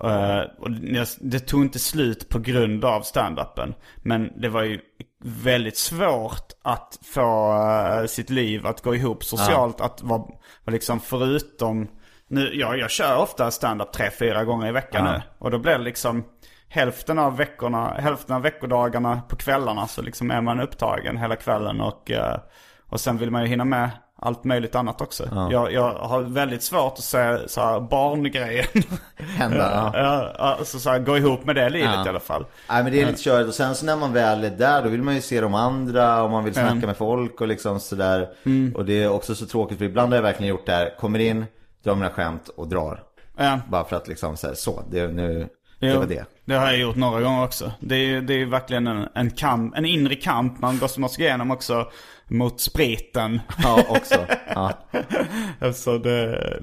Eh, och det, tog inte slut på grund av stand-upen. Men det var ju väldigt svårt att få eh, sitt liv att gå ihop socialt. Att vara liksom förutom... Nu, ja, jag kör ofta stand-up tre, fyra gånger i veckan nu. Och då blir det liksom hälften av veckorna, hälften av veckodagarna på kvällarna så liksom är man upptagen hela kvällen och, eh, och sen vill man ju hinna med allt möjligt annat också. Jag, jag har väldigt svårt att se så här barngrejen. Hända, ja. (laughs) ja, alltså så här, gå ihop med det livet Ja. i alla fall. Nej men det är lite körigt och sen så när man väl är där då vill man ju se de andra och man vill snacka Mm. med folk och liksom sådär. Och det är också så tråkigt för ibland har jag verkligen gjort det här, kommer in, drar mina skämt och drar. Ja. Bara för att liksom så, här, så det, nu, det var det. Det har jag gjort några gånger också. Det är det är verkligen en, en kamp, en inre kamp man måste, måste gå igenom också mot spriten. Ja också. Ja. (laughs) Så det,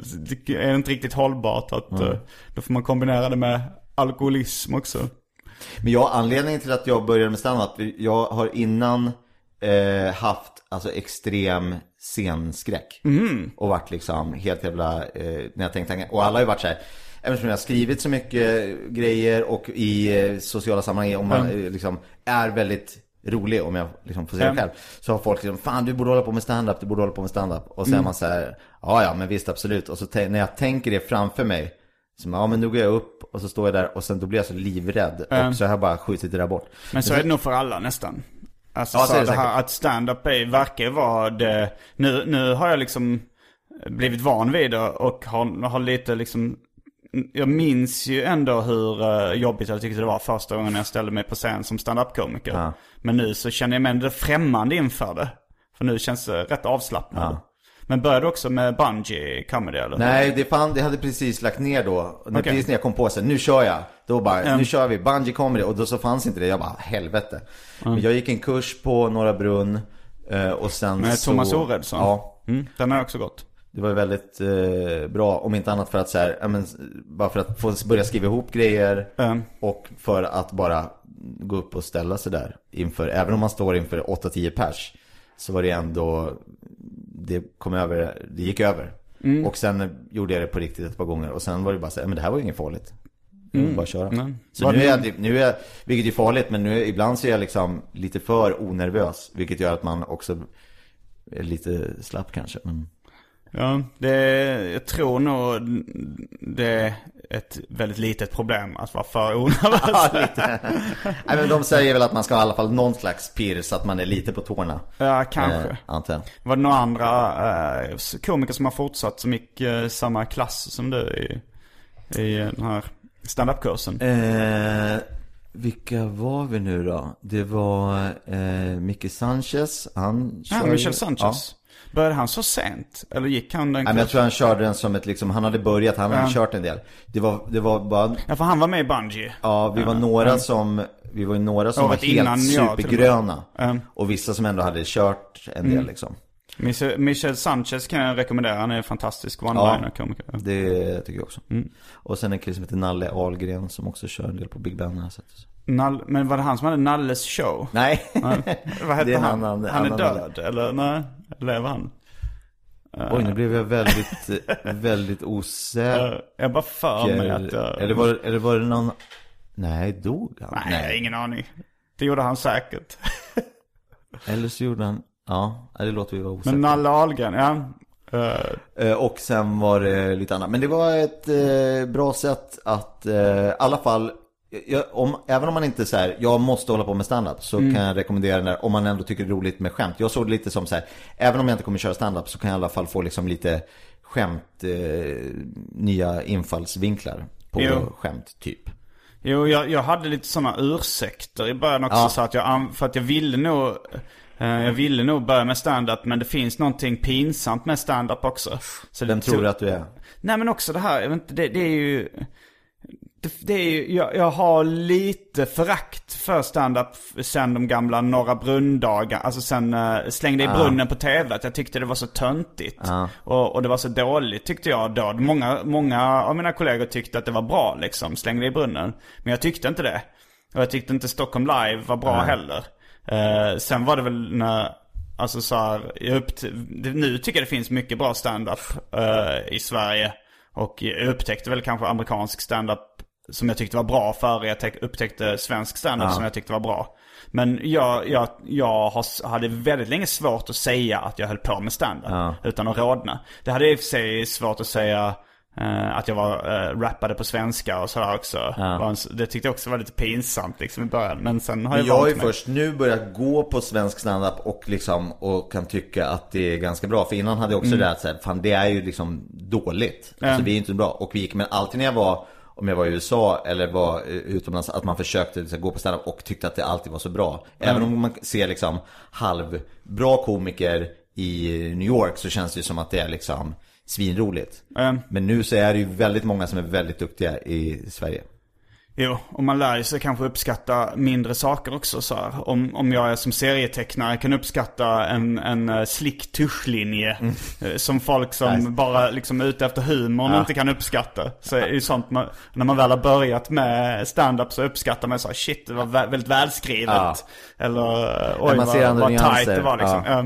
det är inte riktigt hållbart att eh, då får man kombinera det med alkoholism också. Men jag, anledningen till att jag började med standup, jag har innan eh, haft alltså extrem scenskräck. Och varit liksom helt jävla, eh, när jag tänkte, och alla har ju varit så här, eftersom jag har skrivit så mycket grejer och i eh, sociala sammanhang, om man eh, liksom är väldigt rolig om jag liksom får säga det Mm. själv. Så har folk liksom, fan du borde hålla på med standup, du borde hålla på med standup. Och så är man så här, ja ja men visst absolut. Och så när jag tänker det framför mig, så ja men då går jag upp och så står jag där och sen då blir jag så livrädd. Och så har jag bara skjutit det där bort. Men så är det nog för alla nästan. Alltså Ja, så det det här att stand-up är, verkar ju vara det. Nu, nu har jag liksom blivit van vid det och har, har lite liksom jag minns ju ändå hur eh, jobbigt jag tyckte det var första gången jag ställde mig på scen som stand-up-komiker. Ja. Men nu så känner jag mig ändå främmande inför det. För nu känns det rätt avslappnat. Ja. Men började du också med bungee comedy eller? Nej, det, fan, det hade precis lagt ner då. När, Okej. Precis när jag kom på sig, nu kör jag. Då bara, Mm. nu kör vi, bungee comedy. Och då så fanns inte det. Jag bara, helvete. Men jag gick en kurs på Norra Brunn. eh, Och sen Med så... Thomas Oredsson? Ja. Mm, den har jag också gått. Det var väldigt eh, bra, om inte annat för att så här, ja, men, bara för att få börja skriva ihop grejer Mm. och för att bara gå upp och ställa sig där inför, även om man står inför 8-10 pers så var det ändå, det kom över, det gick över. Mm. Och sen gjorde jag det på riktigt ett par gånger och sen var det bara så här, men det här var ju inget farligt. Det var bara köra. Mm. Så Var nu är, jag, nu är jag, vilket är farligt, men nu, ibland så är jag liksom lite för onervös. Vilket gör att man också är lite slapp kanske. Men... Ja, det, jag tror nog det är ett väldigt litet problem att vara för onervös. (laughs) Ja, lite. Nej, men de säger väl att man ska ha i alla fall någon slags pirr så att man är lite på tårna. Ja, kanske. Eh, antar. Var det några andra eh, komiker som har fortsatt som gick eh, samma klass som du i, i den här standup-kursen? Eh, vilka var vi nu då? Det var eh, Micke Sanchez. Han Ja, kör ju- Michel Sanchez. Började han så sent? Eller gick han den Nej, men jag tror han körde den som ett liksom, han hade börjat, han hade Ja. kört en del. Det var, det var bara, Ja, för han var med i Bungie. ja vi var några som, vi var ju några som Ja, var innan helt med. supergröna. Mm. Och vissa som ändå hade kört en del liksom. Michel, Sanchez kan jag rekommendera. Han är en fantastisk one-liner-komiker. Det tycker jag också. Mm. Och sen en kille som heter Nalle Ahlgren som också kör en del på Big Ben sett. Nall, men var det han som hade Nalles show? Nej, Vad hette Det är han? han- han- Han, är han- död, eller nej? Lever han? oj nu blev jag väldigt, (laughs) väldigt osäker. Eh, Jag bara för mig att jag... Eller, var, eller var det någon, nej dog han? Nej, har ingen aning. Det gjorde han säkert. (laughs) Eller så gjorde han, ja, det låter vi vara osäkra. Men Nalle Ahlgren, ja. Eh, Eh, Och sen var det lite annat. Men det var ett eh, bra sätt att, eh, i alla fall, jag, om, även om man inte säger jag måste hålla på med standup så kan jag rekommendera den där om man ändå tycker det är roligt med skämt. Jag såg det lite som så här, även om jag inte kommer köra standup så kan jag i alla fall få liksom lite skämt, eh, nya infallsvinklar på Jo. skämt typ. Jo, jag, jag hade lite sådana ursäkter i början också. Ja. Så att jag, för att jag ville nog, eh, jag ville nog börja med stand-up. Men det finns någonting pinsamt med stand-up också. Så Vem tror du att du är? Nej men också det här, jag vet inte, det, det är ju... Det, det är ju, jag, jag har lite förakt för stand-up sen de gamla Norra Brunn-dagar. Alltså sen uh, Slängde i brunnen på tv. Att jag tyckte det var så töntigt. Och, och det var så dåligt tyckte jag då. Många, många av mina kollegor tyckte att det var bra liksom, Slängde i brunnen. Men jag tyckte inte det. Och jag tyckte inte Stockholm Live var bra heller. Eh, sen var det väl när, alltså så här, jag uppt- nu tycker jag det finns mycket bra stand-up eh, i Sverige. Och jag upptäckte väl kanske amerikansk stand-up som jag tyckte var bra före jag te- upptäckte svensk standup som jag tyckte var bra. Men jag, jag, jag har, hade väldigt länge svårt att säga att jag höll på med standup utan att rodna. Det hade i och för sig svårt att säga eh, att jag var, uh, rappade på svenska och sådär också. En- Det tyckte jag också var lite pinsamt liksom i början. Men sen har jag, Jag har ju först nu börjat gå på svensk standup och liksom och kan tycka att det är ganska bra. För innan hade jag också det där att säga, fan det är ju liksom dåligt. Alltså vi är inte bra. Och vi gick, men alltid när jag var, om jag var i USA eller var utomlands, att man försökte liksom, gå på standup och tyckte att det alltid var så bra. Även om man ser liksom halvbra komiker i New York så känns det ju som att det är liksom svinroligt. Mm. Men nu så är det ju väldigt många som är väldigt duktiga i Sverige. Jo, och man lär sig kanske uppskatta mindre saker också så här. Om, om jag är som serietecknare kan uppskatta en, en uh, slick tuschlinje eh, som folk som Nice. bara liksom är ute efter humorn inte kan uppskatta. Så är ju sånt man, när man väl har börjat med stand-up så uppskattar man så här, shit det var vä- väldigt välskrivet. Ja. Eller oj man ser vad, vad nyanser. det var liksom. Ja.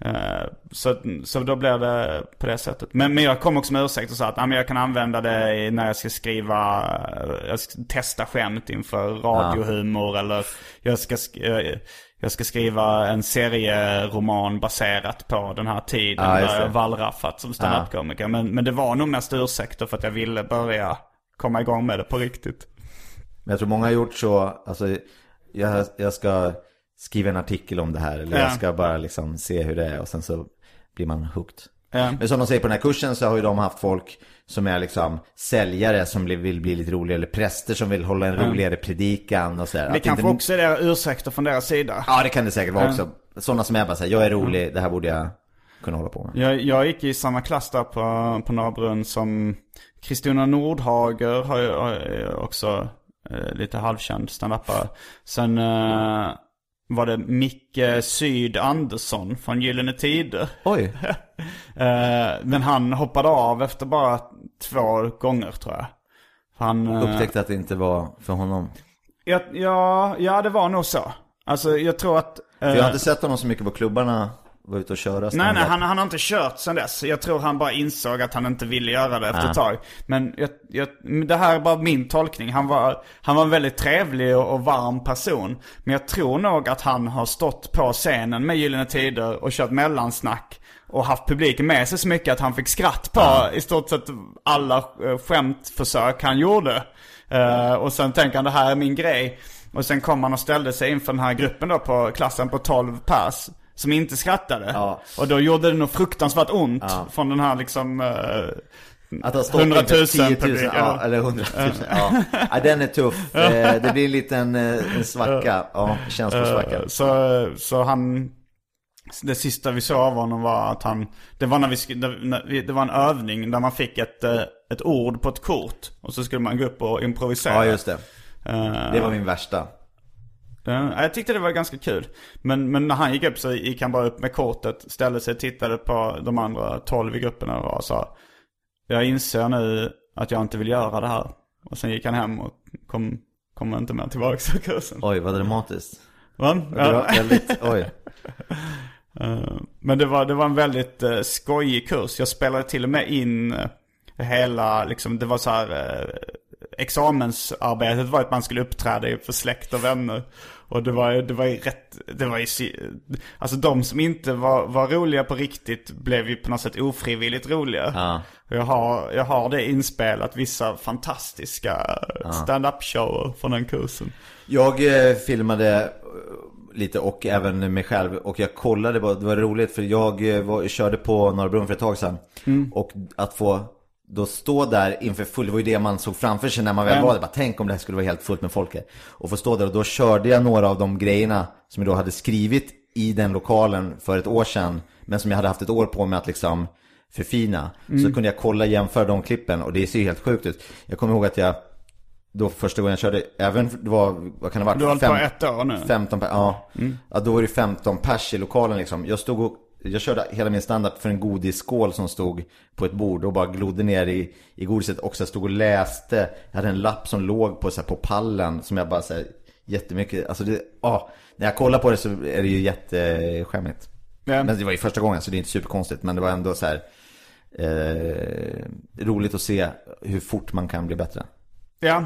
Eh, så, så då blir det på det sättet. Men, men jag kom också med ursäkt och sa att ah, men jag kan använda det när jag ska skriva, eh, jag ska testa skämt inför radiohumor eller jag ska, sk- eh, jag ska skriva en serieroman baserat på den här tiden Ja, där jag wallraffat som standup-komiker. Men, men det var nog mest ursäkter för att jag ville börja komma igång med det på riktigt. Men jag tror många har gjort så, alltså jag, jag ska skriva en artikel om det här eller Ja. jag ska bara liksom se hur det är och sen så blir man hooked. Ja. Men som de säger på den här kursen så har ju de haft folk som är liksom säljare som vill bli lite roligare eller präster som vill hålla en roligare predikan och sådär. Det kanske inte- också är det ursäkter från deras sida. Ja det kan det säkert vara också. Sådana som är bara såhär, jag är rolig, det här borde jag kunna hålla på med. Jag, jag gick i samma klass där på, på Norra Brunn som Kristina Nordhager har ju också eh, lite halvkänd standupare. Sen eh, var det Micke Syd Andersson från Gyllene Tider. Oj, (laughs) Eh, men han hoppade av efter bara två gånger tror jag. Han, eh, upptäckte att det inte var för honom. ja, ja, ja, det var nog så. Alltså jag tror att... Jag har eh, inte sett honom så mycket på klubbarna, var ute och köra Nej, nej, han, han har inte kört sen dess. Jag tror han bara insåg att han inte ville göra det efter ett tag. Men jag, jag, det här är bara min tolkning. Han var, han var en väldigt trevlig och, och varm person. Men jag tror nog att han har stått på scenen med Gyllene Tider och kört mellansnack. Och haft publiken med sig så mycket att han fick skratt på i stort sett alla eh, skämtförsök han gjorde. Eh, och sen tänker han det här är min grej. Och sen kom han och ställde sig inför den här gruppen då på klassen på 12 pers. Som inte skrattade. Ja. Och då gjorde det nog fruktansvärt ont från den här liksom... eh, Att ha stått 100 000 inför 10 000, publik, ja, ja. eller 100 000, ja. ja. den är tuff. Eh, Det blir en liten eh, en svacka, ja, känslosvacka. Så, så han... Det sista vi såg av honom var att han... Det var när vi, det var en övning där man fick ett, ett ord på ett kort. Och så skulle man gå upp och improvisera. Ja, just det. Det var min värsta. Ja, jag tyckte det var ganska kul. Men, men när han gick upp så gick han bara upp med kortet, ställde sig och tittade på de andra 12 i gruppen och sa Jag inser nu att jag inte vill göra det här. Och sen gick han hem och kom, kom inte mer tillbaka till kursen. Oj, vad dramatiskt. Va? Ja. väldigt, (laughs) oj. Eh, Men det var, det var en väldigt uh, skojig kurs. Jag spelade till och med in eh, hela, liksom, det var så här, uh, examensarbetet var att man skulle uppträda för släkt och vänner. Och det var, det var ju rätt, det var ju, alltså de som inte var, var roliga på riktigt blev ju på något sätt ofrivilligt roliga. Ja. Jag har, jag har det inspelat, vissa fantastiska stand-up shower från den kursen. Jag eh, filmade eh, lite och även mig själv och jag kollade på, det var roligt för jag eh, var, körde på Norra Brunn för ett tag sedan. Och att få då stå där inför full, det var ju det man såg framför sig när man väl Mm. var där. Bara, tänk om det här skulle vara helt fullt med folk här. Och få stå där och då körde jag några av de grejerna som jag då hade skrivit i den lokalen för ett år sedan. Men som jag hade haft ett år på mig att liksom förfina. Mm. Så kunde jag kolla, jämföra de klippen och det ser ju helt sjukt ut. Jag kommer ihåg att jag då första gången jag körde, även det var, vad kan det ha varit? Du har hållit på ett år nu. 15 per, ja. ja. Då var det 15 pers i lokalen liksom. Jag stod och, jag körde hela min standup för en godisskål som stod på ett bord och bara glodde ner i, i godiset. Och så stod och läste, jag hade en lapp som låg på, så här, på pallen som jag bara så här, jättemycket, alltså det, ja. När jag kollar på det så är det ju jätteskämmigt. Ja. Men det var ju första gången så det är inte superkonstigt. Men det var ändå så här eh, roligt att se hur fort man kan bli bättre. Ja,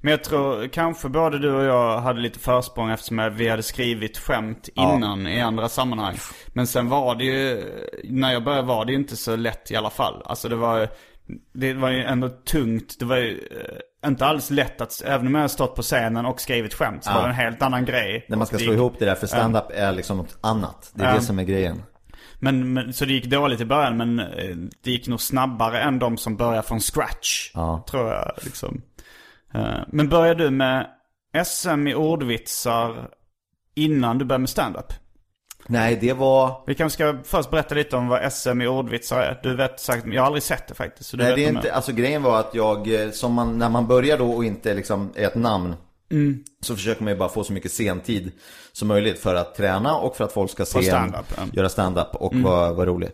men jag tror kanske både du och jag hade lite försprång eftersom vi hade skrivit skämt innan i andra sammanhang. Men sen var det ju, när jag började var det ju inte så lätt i alla fall. Alltså det var, det var ju ändå tungt. Det var ju eh, inte alls lätt att, även om jag har stått på scenen och skrivit skämt så var det en helt annan grej. När man ska slå ihop det där, för stand-up är liksom något annat. Det är Ja. det som är grejen. Men, men, så det gick dåligt i början men eh, det gick nog snabbare än de som börjar från scratch. Ja. Tror jag liksom. Eh, Men började du med SM i ordvitsar innan du började med stand-up? Nej, det var... Vi kanske ska först berätta lite om vad SM i ordvitsar är. Du vet säkert, jag har aldrig sett det faktiskt. Nej, det är inte, alltså grejen var att jag, eh, som man, när man börjar då och inte liksom är ett namn Mm. Så försöker man ju bara få så mycket sentid som möjligt för att träna och för att folk ska se en, stand-up, ja. Mm. göra stand-up och vara vara rolig.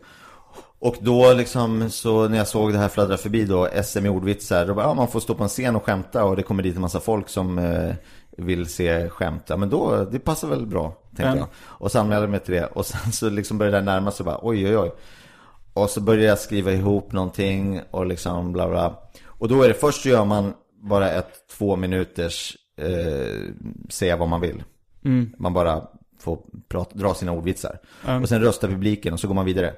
Och då liksom, så när jag såg det här fladdra förbi då, SM i ordvitsar, då bara, ja, man får stå på en scen och skämta och det kommer dit en massa folk som eh, vill se skämt. Ja men då, det passar väl bra, tänkte Mm. jag. Och så anmälde jag mig till det och sen så liksom började det närma sig bara, oj oj oj. Och så började jag skriva ihop någonting och liksom bla bla. Och då är det först så gör man bara ett två minuters eh, säga vad man vill. Man bara får prata, dra sina ordvitsar. Och sen röstar publiken och så går man vidare.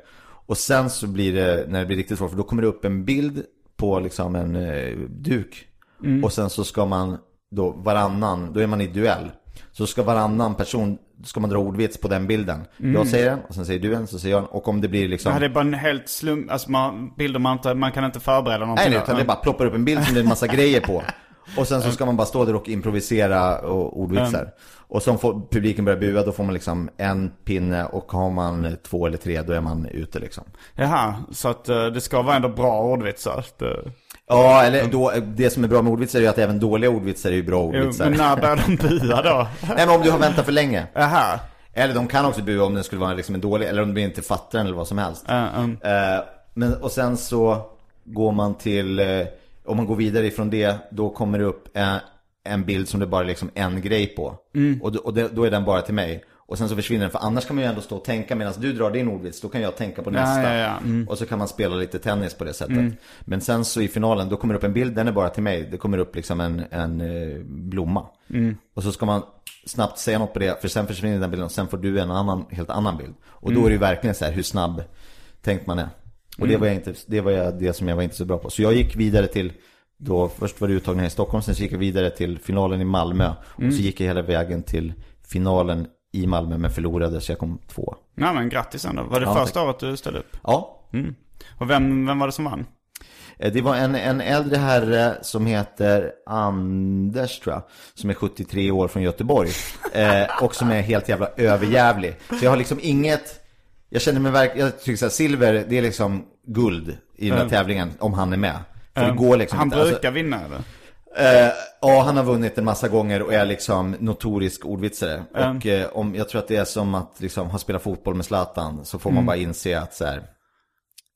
Och sen så blir det, när det blir riktigt svårt, för då kommer det upp en bild på liksom en eh, duk. Och sen så ska man då varannan, då är man i duell. Så ska varannan person, ska man dra ordvits på den bilden. Jag säger en, och sen säger du en, så säger jag en. Och om det blir liksom... Det här är bara en helt slum, alltså man, bilder man inte, man kan inte förbereda någonting. Nej, nej, utan det bara ploppar upp en bild som det är en massa grejer på. (laughs) Och sen så ska man bara stå där och improvisera och ordvitsar. Och får publiken börja bua, då får man liksom en pinne och har man två eller tre, då är man ute liksom. Jaha, så att eh, det ska vara ändå bra ordvitsar. Det, Ja, eller då, det som är bra med ordvitsar är ju att även dåliga ordvitsar är ju bra jo, ordvitsar. men när börjar de bua då? (laughs) Nej, men om du har väntat för länge. Jaha. Eller de kan också bua om den skulle vara liksom en dålig, eller om de inte fattar den eller vad som helst. Uh, um, Eh, men, och sen så går man till, eh, om man går vidare ifrån det, då kommer det upp en, bild som det bara är liksom en grej på. Och, då, och det, då är den bara till mig. Och sen så försvinner den, för annars kan man ju ändå stå och tänka medan du drar din ordvits, då kan jag tänka på nästa. ja, ja. Mm. Och så kan man spela lite tennis på det sättet. Men sen så i finalen, då kommer det upp en bild, den är bara till mig. Det kommer upp liksom en, en eh, blomma. Och så ska man snabbt säga något på det, för sen försvinner den bilden och sen får du en annan, helt annan bild. Och då är det ju verkligen så här hur snabb tänkt man är. Och det var, jag inte, det var jag, det som jag var inte så bra på. Så jag gick vidare till, då först var det uttagning här i Stockholm, sen så gick jag vidare till finalen i Malmö. Och så gick jag hela vägen till finalen i Malmö men förlorade så jag kom två. nej men grattis ändå. Var det Ja, första året du ställde upp? Ja, Och vem, vem var det som vann? Eh, Det var en, en äldre herre som heter Anders tror jag. Som är 73 år från Göteborg. (laughs) Eh, och som är helt jävla överjävlig. Så jag har liksom inget... Jag känner mig verkligen, jag tycker såhär, silver det är liksom guld i den här tävlingen om han är med. För det går liksom Han inte. Alltså, brukar vinna eller? Eh, ja, han har vunnit en massa gånger och är liksom notorisk ordvitsare. Och eh, om, jag tror att det är som att liksom ha spelat fotboll med Zlatan. Så får man bara inse att så här,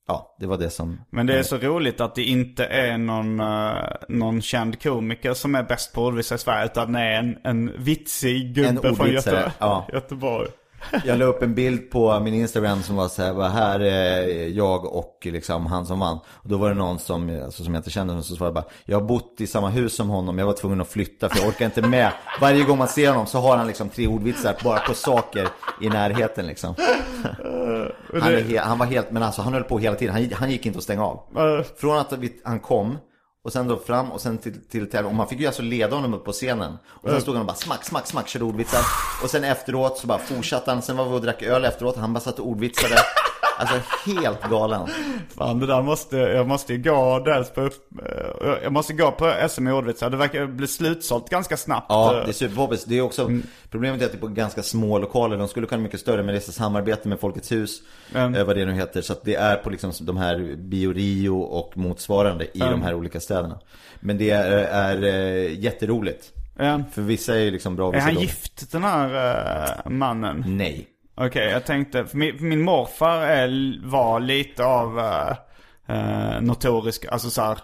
ja, det var det som... Men det är så roligt att det inte är någon, eh, någon känd komiker som är bäst på ordvitsar i Sverige. Utan det är en, en vitsig gubbe En från ordvitsare, Göte- ja. Göteborg. Jag la upp en bild på min Instagram som var så här, "Vad här är jag och liksom han som vann. Och då var det någon som, alltså, som jag inte kände som svarade bara, jag har bott i samma hus som honom, jag var tvungen att flytta för jag orkar inte med. Varje gång man ser honom så har han liksom tre ordvitsar bara på saker i närheten liksom. Han, är he- han var helt, men alltså han höll på hela tiden, han, han gick inte att stänga av. Från att vi, han kom, och sen då fram och sen till, till tävling. Och man fick ju alltså leda honom upp på scenen. Och sen stod han och bara smack, smack, smack, körde ordvitsar. Och sen efteråt så bara fortsatte han. Sen var vi och drack öl efteråt. Han bara satt och ordvitsade. Alltså helt galen. Fan det där måste, jag måste ju gå dels på, upp- eh, jag måste gå på SM i ordvitsar. Det verkar bli slutsålt ganska snabbt. Ja, det är superpoppis. Det är också, problemet är att det är på ganska små lokaler. De skulle kunna vara mycket större, men det är samarbete med Folkets hus. Mm. Vad det nu heter. Så att det är på liksom de här Bio Rio och motsvarande i de här olika städerna. Men det är, är eh, jätteroligt. Ja. För vissa är ju liksom bra, Är han dåliga. gift den här eh, mannen? Nej. Okej, jag tänkte, för min, för min morfar är, var lite av uh, notorisk, alltså så här,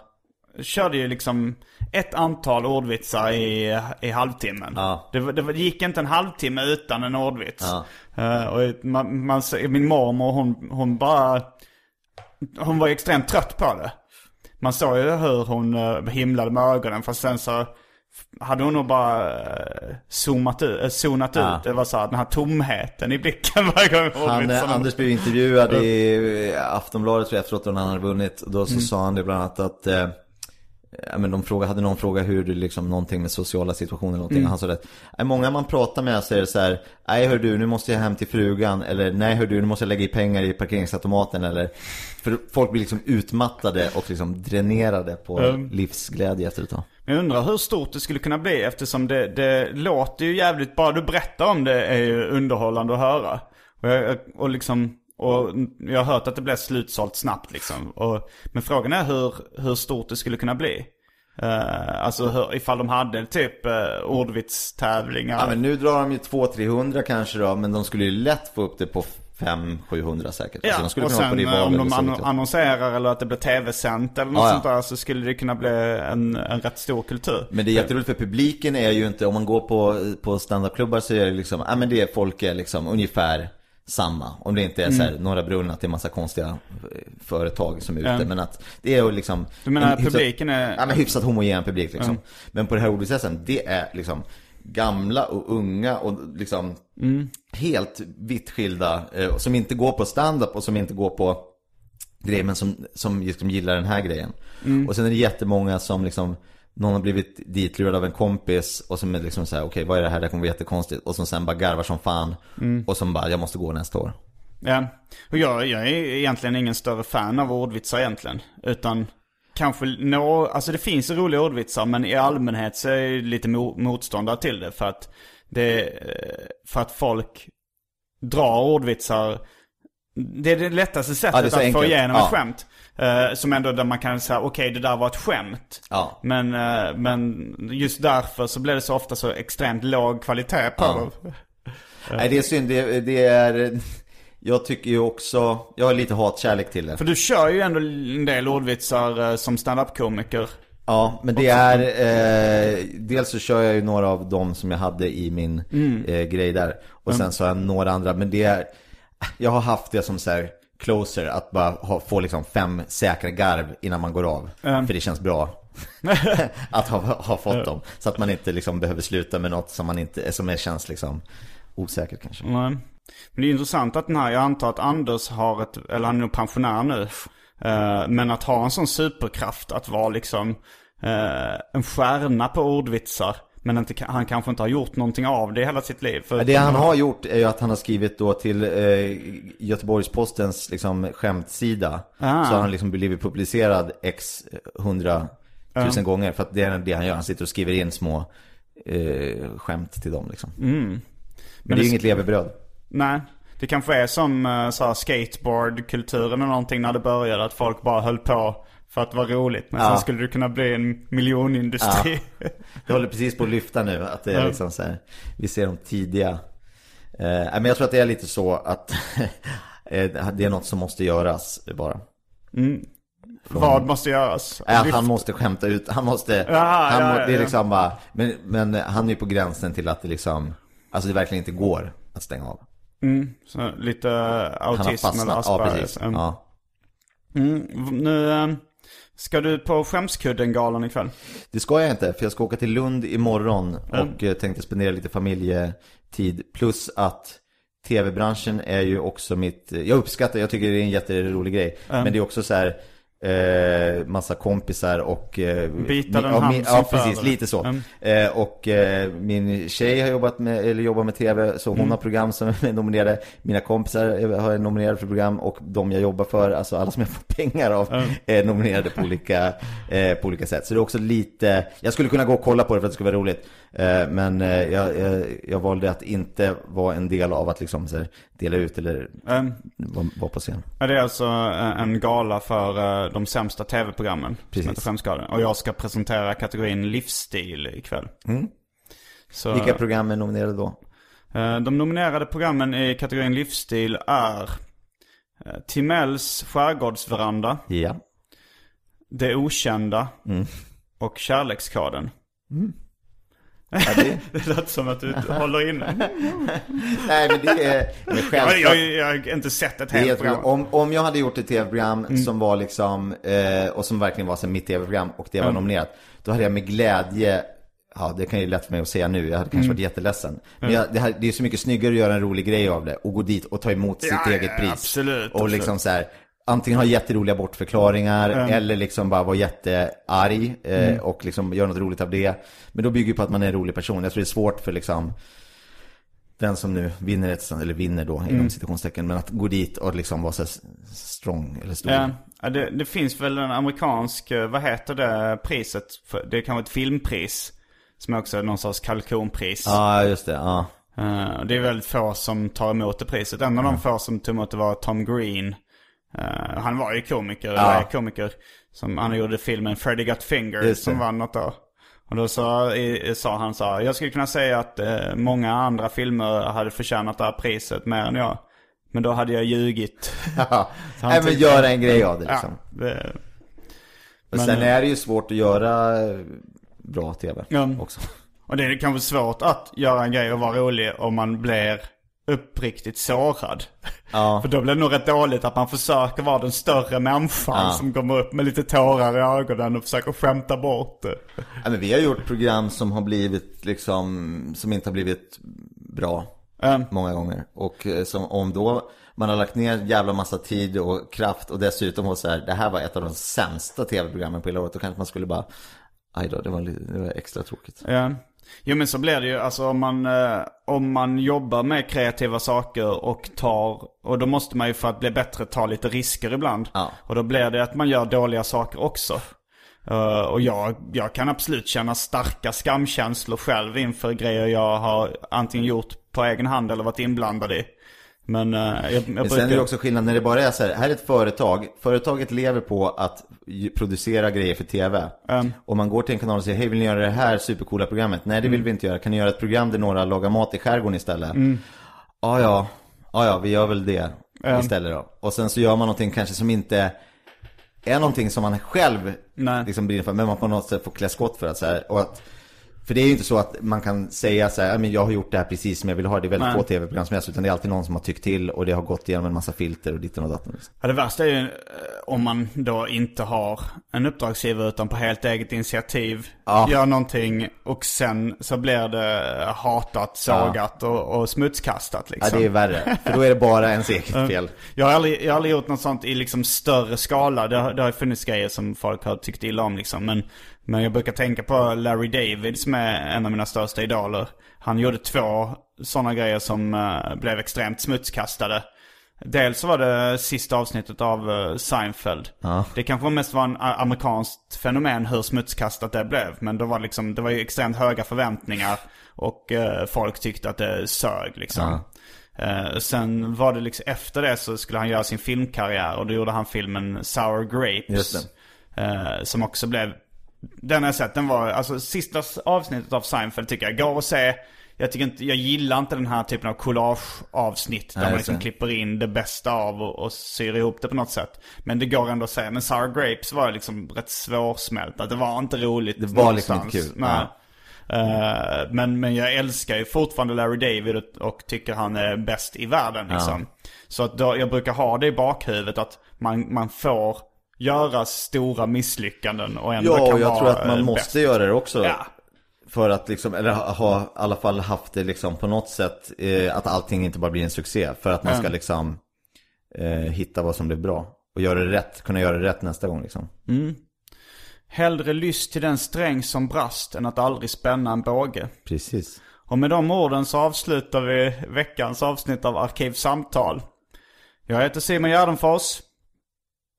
körde ju liksom ett antal ordvitsar i, i halvtimmen. Ja. Det, det, gick inte en halvtimme utan en ordvits. Ja. Eh, och man, man, min mormor hon, hon bara, hon var extremt trött på det. Man såg ju hur hon uh, himlade med ögonen fast sen så hade hon nog bara uh, zoomat ut, uh, zonat Ja. ut. Det var så här, den här tomheten i blicken varje gång Han, eh, Anders blev intervjuad i eh, Aftonbladet tror jag, efteråt när han hade vunnit. Och då så sa han det bland annat att eh, ja, men de fråga, hade någon fråga hur du liksom någonting med sociala situationer eller någonting. Och han sa det. "Nej, Många man pratar med säger så här. Nej hör du, nu måste jag hem till frugan. Eller nej hör du, nu måste jag lägga i pengar i parkeringsautomaten. Eller, för folk blir liksom utmattade och liksom dränerade på livsglädje efter ett tag. Jag undrar hur stort det skulle kunna bli eftersom det, det låter ju jävligt, bara du berättar om det är ju underhållande att höra. Och, jag, och liksom, och jag har hört att det blir slutsålt snabbt liksom. Och, men frågan är hur, hur stort det skulle kunna bli. Uh, alltså hur, ifall de hade typ uh, ordvitstävlingar. Ja men nu drar de ju 200-300 kanske då. Men de skulle ju lätt få upp det på 500-700 säkert. Ja, Alltså, de skulle och kunna på sen rival eh, om de jag. annonserar eller att det blir tv-sänt eller något ja. sånt där så skulle det kunna bli en, en rätt stor kultur. Men det är jätteroligt för publiken är ju inte, om man går på, på standupklubbar så är det liksom, ja men det är, folk är liksom ungefär samma. Om det inte är så här, Mm. Norra Brunn, att det är massa konstiga eh, företag som är ute. Men att det är liksom Du menar en hyfsat- publiken är- Ja men hyfsat homogen publik liksom. Men på det här ordvitsen, det är liksom gamla och unga och liksom Mm. helt vitt skilda. Eh, som inte går på standup och som inte går på grejer men som, som liksom gillar den här grejen. Mm. Och sen är det jättemånga som liksom någon har blivit ditlurad av en kompis och som är liksom såhär, okej vad är det här, det kommer bli jättekonstigt. Och som sen bara garvar som fan. Mm. Och som bara, jag måste gå nästa år. Ja, och jag, jag är egentligen ingen större fan av ordvitsar egentligen. Utan kanske nå, alltså det finns roliga ordvitsar men i allmänhet så är jag lite mo- motståndare till det. För att det, eh, för att folk drar ordvitsar. Det är det lättaste sättet Ja, det att få enkelt. igenom Ja. ett skämt. Eh, som ändå där man kan säga, okej det där var ett skämt. Ja. Men, eh, men just därför så blir det så ofta så extremt låg kvalitet på Ja. dem. (laughs) Nej det är synd, det, det är, jag tycker ju också, jag har lite hatkärlek till det. För du kör ju ändå en del ordvitsar eh, som stand-up-komiker. Ja, men det är, eh, dels så kör jag ju några av dem som jag hade i min Mm. eh, grej där. Och sen så har jag några andra, men det är, jag har haft det som så här closer, att bara ha, få liksom fem säkra garv innan man går av. För det känns bra. (laughs) att ha, ha fått dem. Så att man inte liksom behöver sluta med något som man inte, som är, känns liksom osäkert kanske. Nej. Men det är intressant att den här, jag antar att Anders har ett, eller han är nog pensionär nu. eh, men att ha en sån superkraft att vara liksom eh, en stjärna på ordvitsar. Men inte, han kanske inte har gjort någonting av det hela sitt liv. För Det han har gjort är ju att han har skrivit då till eh, Göteborgs-Postens liksom skämtsida. Ah. Så har han liksom blivit publicerad x hundra tusen gånger. För att det är det han gör. Han sitter och skriver in små eh, skämt till dem liksom. Men, det är ju inget levebröd. Nej, det kanske är som uh, så här skateboardkulturen eller någonting när det började. Att folk bara höll på för att det var roligt. Men Ja. sen skulle det kunna bli en miljonindustri. Det håller precis på att lyfta nu. Att det är liksom så här, vi ser de tidiga. Eh, men jag tror att det är lite så att (laughs) eh, det är något som måste göras bara. Vad måste göras? Lyft- han måste skämta ut, han måste, Ja, han ja, må, det är ja. liksom bara, men, men han är ju på gränsen till att det liksom, alltså det verkligen inte går att stänga av. så, lite autism eller fastnat, ja precis. Mm. Ja. Nu eh, ska du på Skämskudden-galan ikväll. Det ska jag inte, för jag ska åka till Lund imorgon och eh, tänkte spendera lite familjetid. Plus att tv-branschen är ju också mitt, jag uppskattar, jag tycker det är en jätterolig grej. Men det är också så här, eh, massa kompisar och... Eh, Bita den hand som Ja, precis, lite så. Mm. Eh, och eh, min tjej har jobbat med, eller jobbar med tv, så hon Mm. har program som (laughs) är nominerade. Mina kompisar har är nominerade för program och de jag jobbar för, alltså alla som jag får pengar av, är nominerade på olika, eh, på olika sätt. Så det är också lite, jag skulle kunna gå och kolla på det för att det skulle vara roligt. Eh, men eh, jag, jag, jag valde att inte vara en del av att liksom så här, dela ut eller Mm. vara på scen. Det är alltså eh, en gala för de sämsta tv-programmen. Precis. Som. Och jag ska presentera kategorin livsstil ikväll. Så, Vilka program är nominerade då? de nominerade programmen i kategorin livsstil är Timells skärgårdsveranda. Ja. Det okända Mm. och Kärlekskoden. Ja, det, (laughs) Det låter som att du (laughs) håller inne. nej men det är, men Jag, självklart. jag, jag har inte sett ett helt program. om, om jag hade gjort ett tv-program Mm. som var liksom, eh, och som verkligen var som mitt tv-program och det var nominerat. Då hade jag med glädje, ja det kan ju lätt för mig att säga nu, jag hade Mm. kanske varit jätteledsen. Men jag, det, här, det är så mycket snyggare att göra en rolig grej av det och gå dit och ta emot sitt Ja, eget ja, pris. absolut, Och absolut. liksom så här, antingen ha jätteroliga bortförklaringar eller liksom bara vara jättearg eh, Mm. och liksom göra något roligt av det. Men då bygger det på att man är en rolig person. Jag tror det är svårt för liksom den som nu vinner ett, eller vinner då Mm. inom citationstecken, men att gå dit och liksom vara så strong eller stor. Ja, ja, det, det finns väl en amerikansk, eh, vad heter det priset? Det kan vara ett filmpris. Som är också någon sorts kalkonpris. Ja, just det. Ja. Eh, det är väldigt få som tar emot det priset. En av de få som tog emot det var Tom Green. Eh, han var ju komiker, Ja. är komiker. Som, han gjorde filmen Freddy Got det. som vann något år. Och då sa, i, sa han så här, jag skulle kunna säga att eh, många andra filmer hade förtjänat det här priset mer än jag. Men då hade jag ljugit. (laughs) Ja. Nej, men göra en grej av det liksom. Ja, det, men- sen är det ju svårt att göra eh, bra tv Ja. också. Och det är kanske svårt att göra en grej och vara rolig om man blir uppriktigt sårad. Ja. (laughs) För då blir det nog rätt dåligt att man försöker vara den större människan Ja. som kommer upp med lite tårar i ögonen och försöker skämta bort det. Ja, men vi har gjort program som har blivit liksom, som inte har blivit bra Mm. många gånger. Och eh, som om då man har lagt ner jävla massa tid och kraft och dessutom var så här, det här var ett av de sämsta tv-programmen på hela året. Då kanske man skulle bara, aj då, det var, lite, det var extra tråkigt. Ja. Jo men så blir det ju, alltså om man, eh, om man jobbar med kreativa saker och tar, och då måste man ju för att bli bättre ta lite risker ibland. Ja. Och då blir det att man gör dåliga saker också. Eh, och jag, jag kan absolut känna starka skamkänslor själv inför grejer jag har antingen gjort på egen hand eller varit inblandad i. Men eh, jag, jag brukar... sen är det också skillnad när det bara är så här, här är ett företag, företaget lever på att producera grejer för tv. Om man går till en kanal och säger, hej vill ni göra det här supercoola programmet? Nej det vill vi inte göra, kan ni göra ett program där några lagar mat i skärgården istället? Ja ja, ja ja, vi gör väl det istället då. Och sen så gör man någonting kanske som inte är någonting som man själv Nej. liksom brinner för, men man på något sätt får klä skott för att så här, och att för det är ju inte så att man kan säga så här, "Ja, men jag har gjort det här precis som jag vill ha det. Det är väldigt Nej. få tv-program som helst, utan det är alltid någon som har tyckt till och det har gått igenom en massa filter och ditten och datten. Ja, det värsta är ju eh, om man då inte har en uppdragsgivare utan på helt eget initiativ Ja. gör någonting och sen så blir det hatat, sågat och, och smutskastat Ja, liksom. det är värre, för då är det bara ens eget (laughs) fel. Jag har, aldrig, jag har aldrig gjort något sånt i liksom större skala. Det, har- det har funnits grejer som folk har tyckt illa om liksom. Men, men jag brukar tänka på Larry David som är en av mina största idoler. Han gjorde två sådana grejer som eh, blev extremt smutskastade. Dels var det sista avsnittet av eh, Seinfeld. Det kanske mest var en amerikanskt fenomen hur smutskastat det blev. Men då var liksom, det var ju extremt höga förväntningar. Och eh, folk tyckte att det sög liksom. Eh, sen var det liksom, efter det så skulle han göra sin filmkarriär och då gjorde han filmen Sour Grapes. Eh, som också blev, den har jag sett, den var, alltså sista avsnittet av Seinfeld tycker jag, går att se. Jag, tycker inte, jag gillar inte den här typen av collageavsnitt där man liksom det. klipper in det bästa av och, och syr ihop det på något sätt. Men det går ändå att säga. Men Sour Grapes var liksom rätt svårsmält. Att det var inte roligt Det var liksom någonstans. inte kul. Nej. Eh, men, men jag älskar ju fortfarande Larry David och, och tycker han är bäst i världen liksom. Så att då, jag brukar ha det i bakhuvudet att man, man får göra stora misslyckanden och ändå Ja, kan och jag tror att man måste bäst. göra det också. Ja. För att liksom, eller ha, i alla fall haft det liksom på något sätt, eh, att allting inte bara blir en succé. För att man ska liksom eh, hitta vad som blir bra. Och göra det rätt, kunna göra det rätt nästa gång liksom. Hellre lyss till den sträng som brast än att aldrig spänna en båge. Precis. Och med de orden så avslutar vi veckans avsnitt av Arkivsamtal. Jag heter Simon Gärdenfors.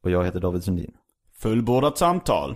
Och jag heter David Sundin. Fullbordat samtal.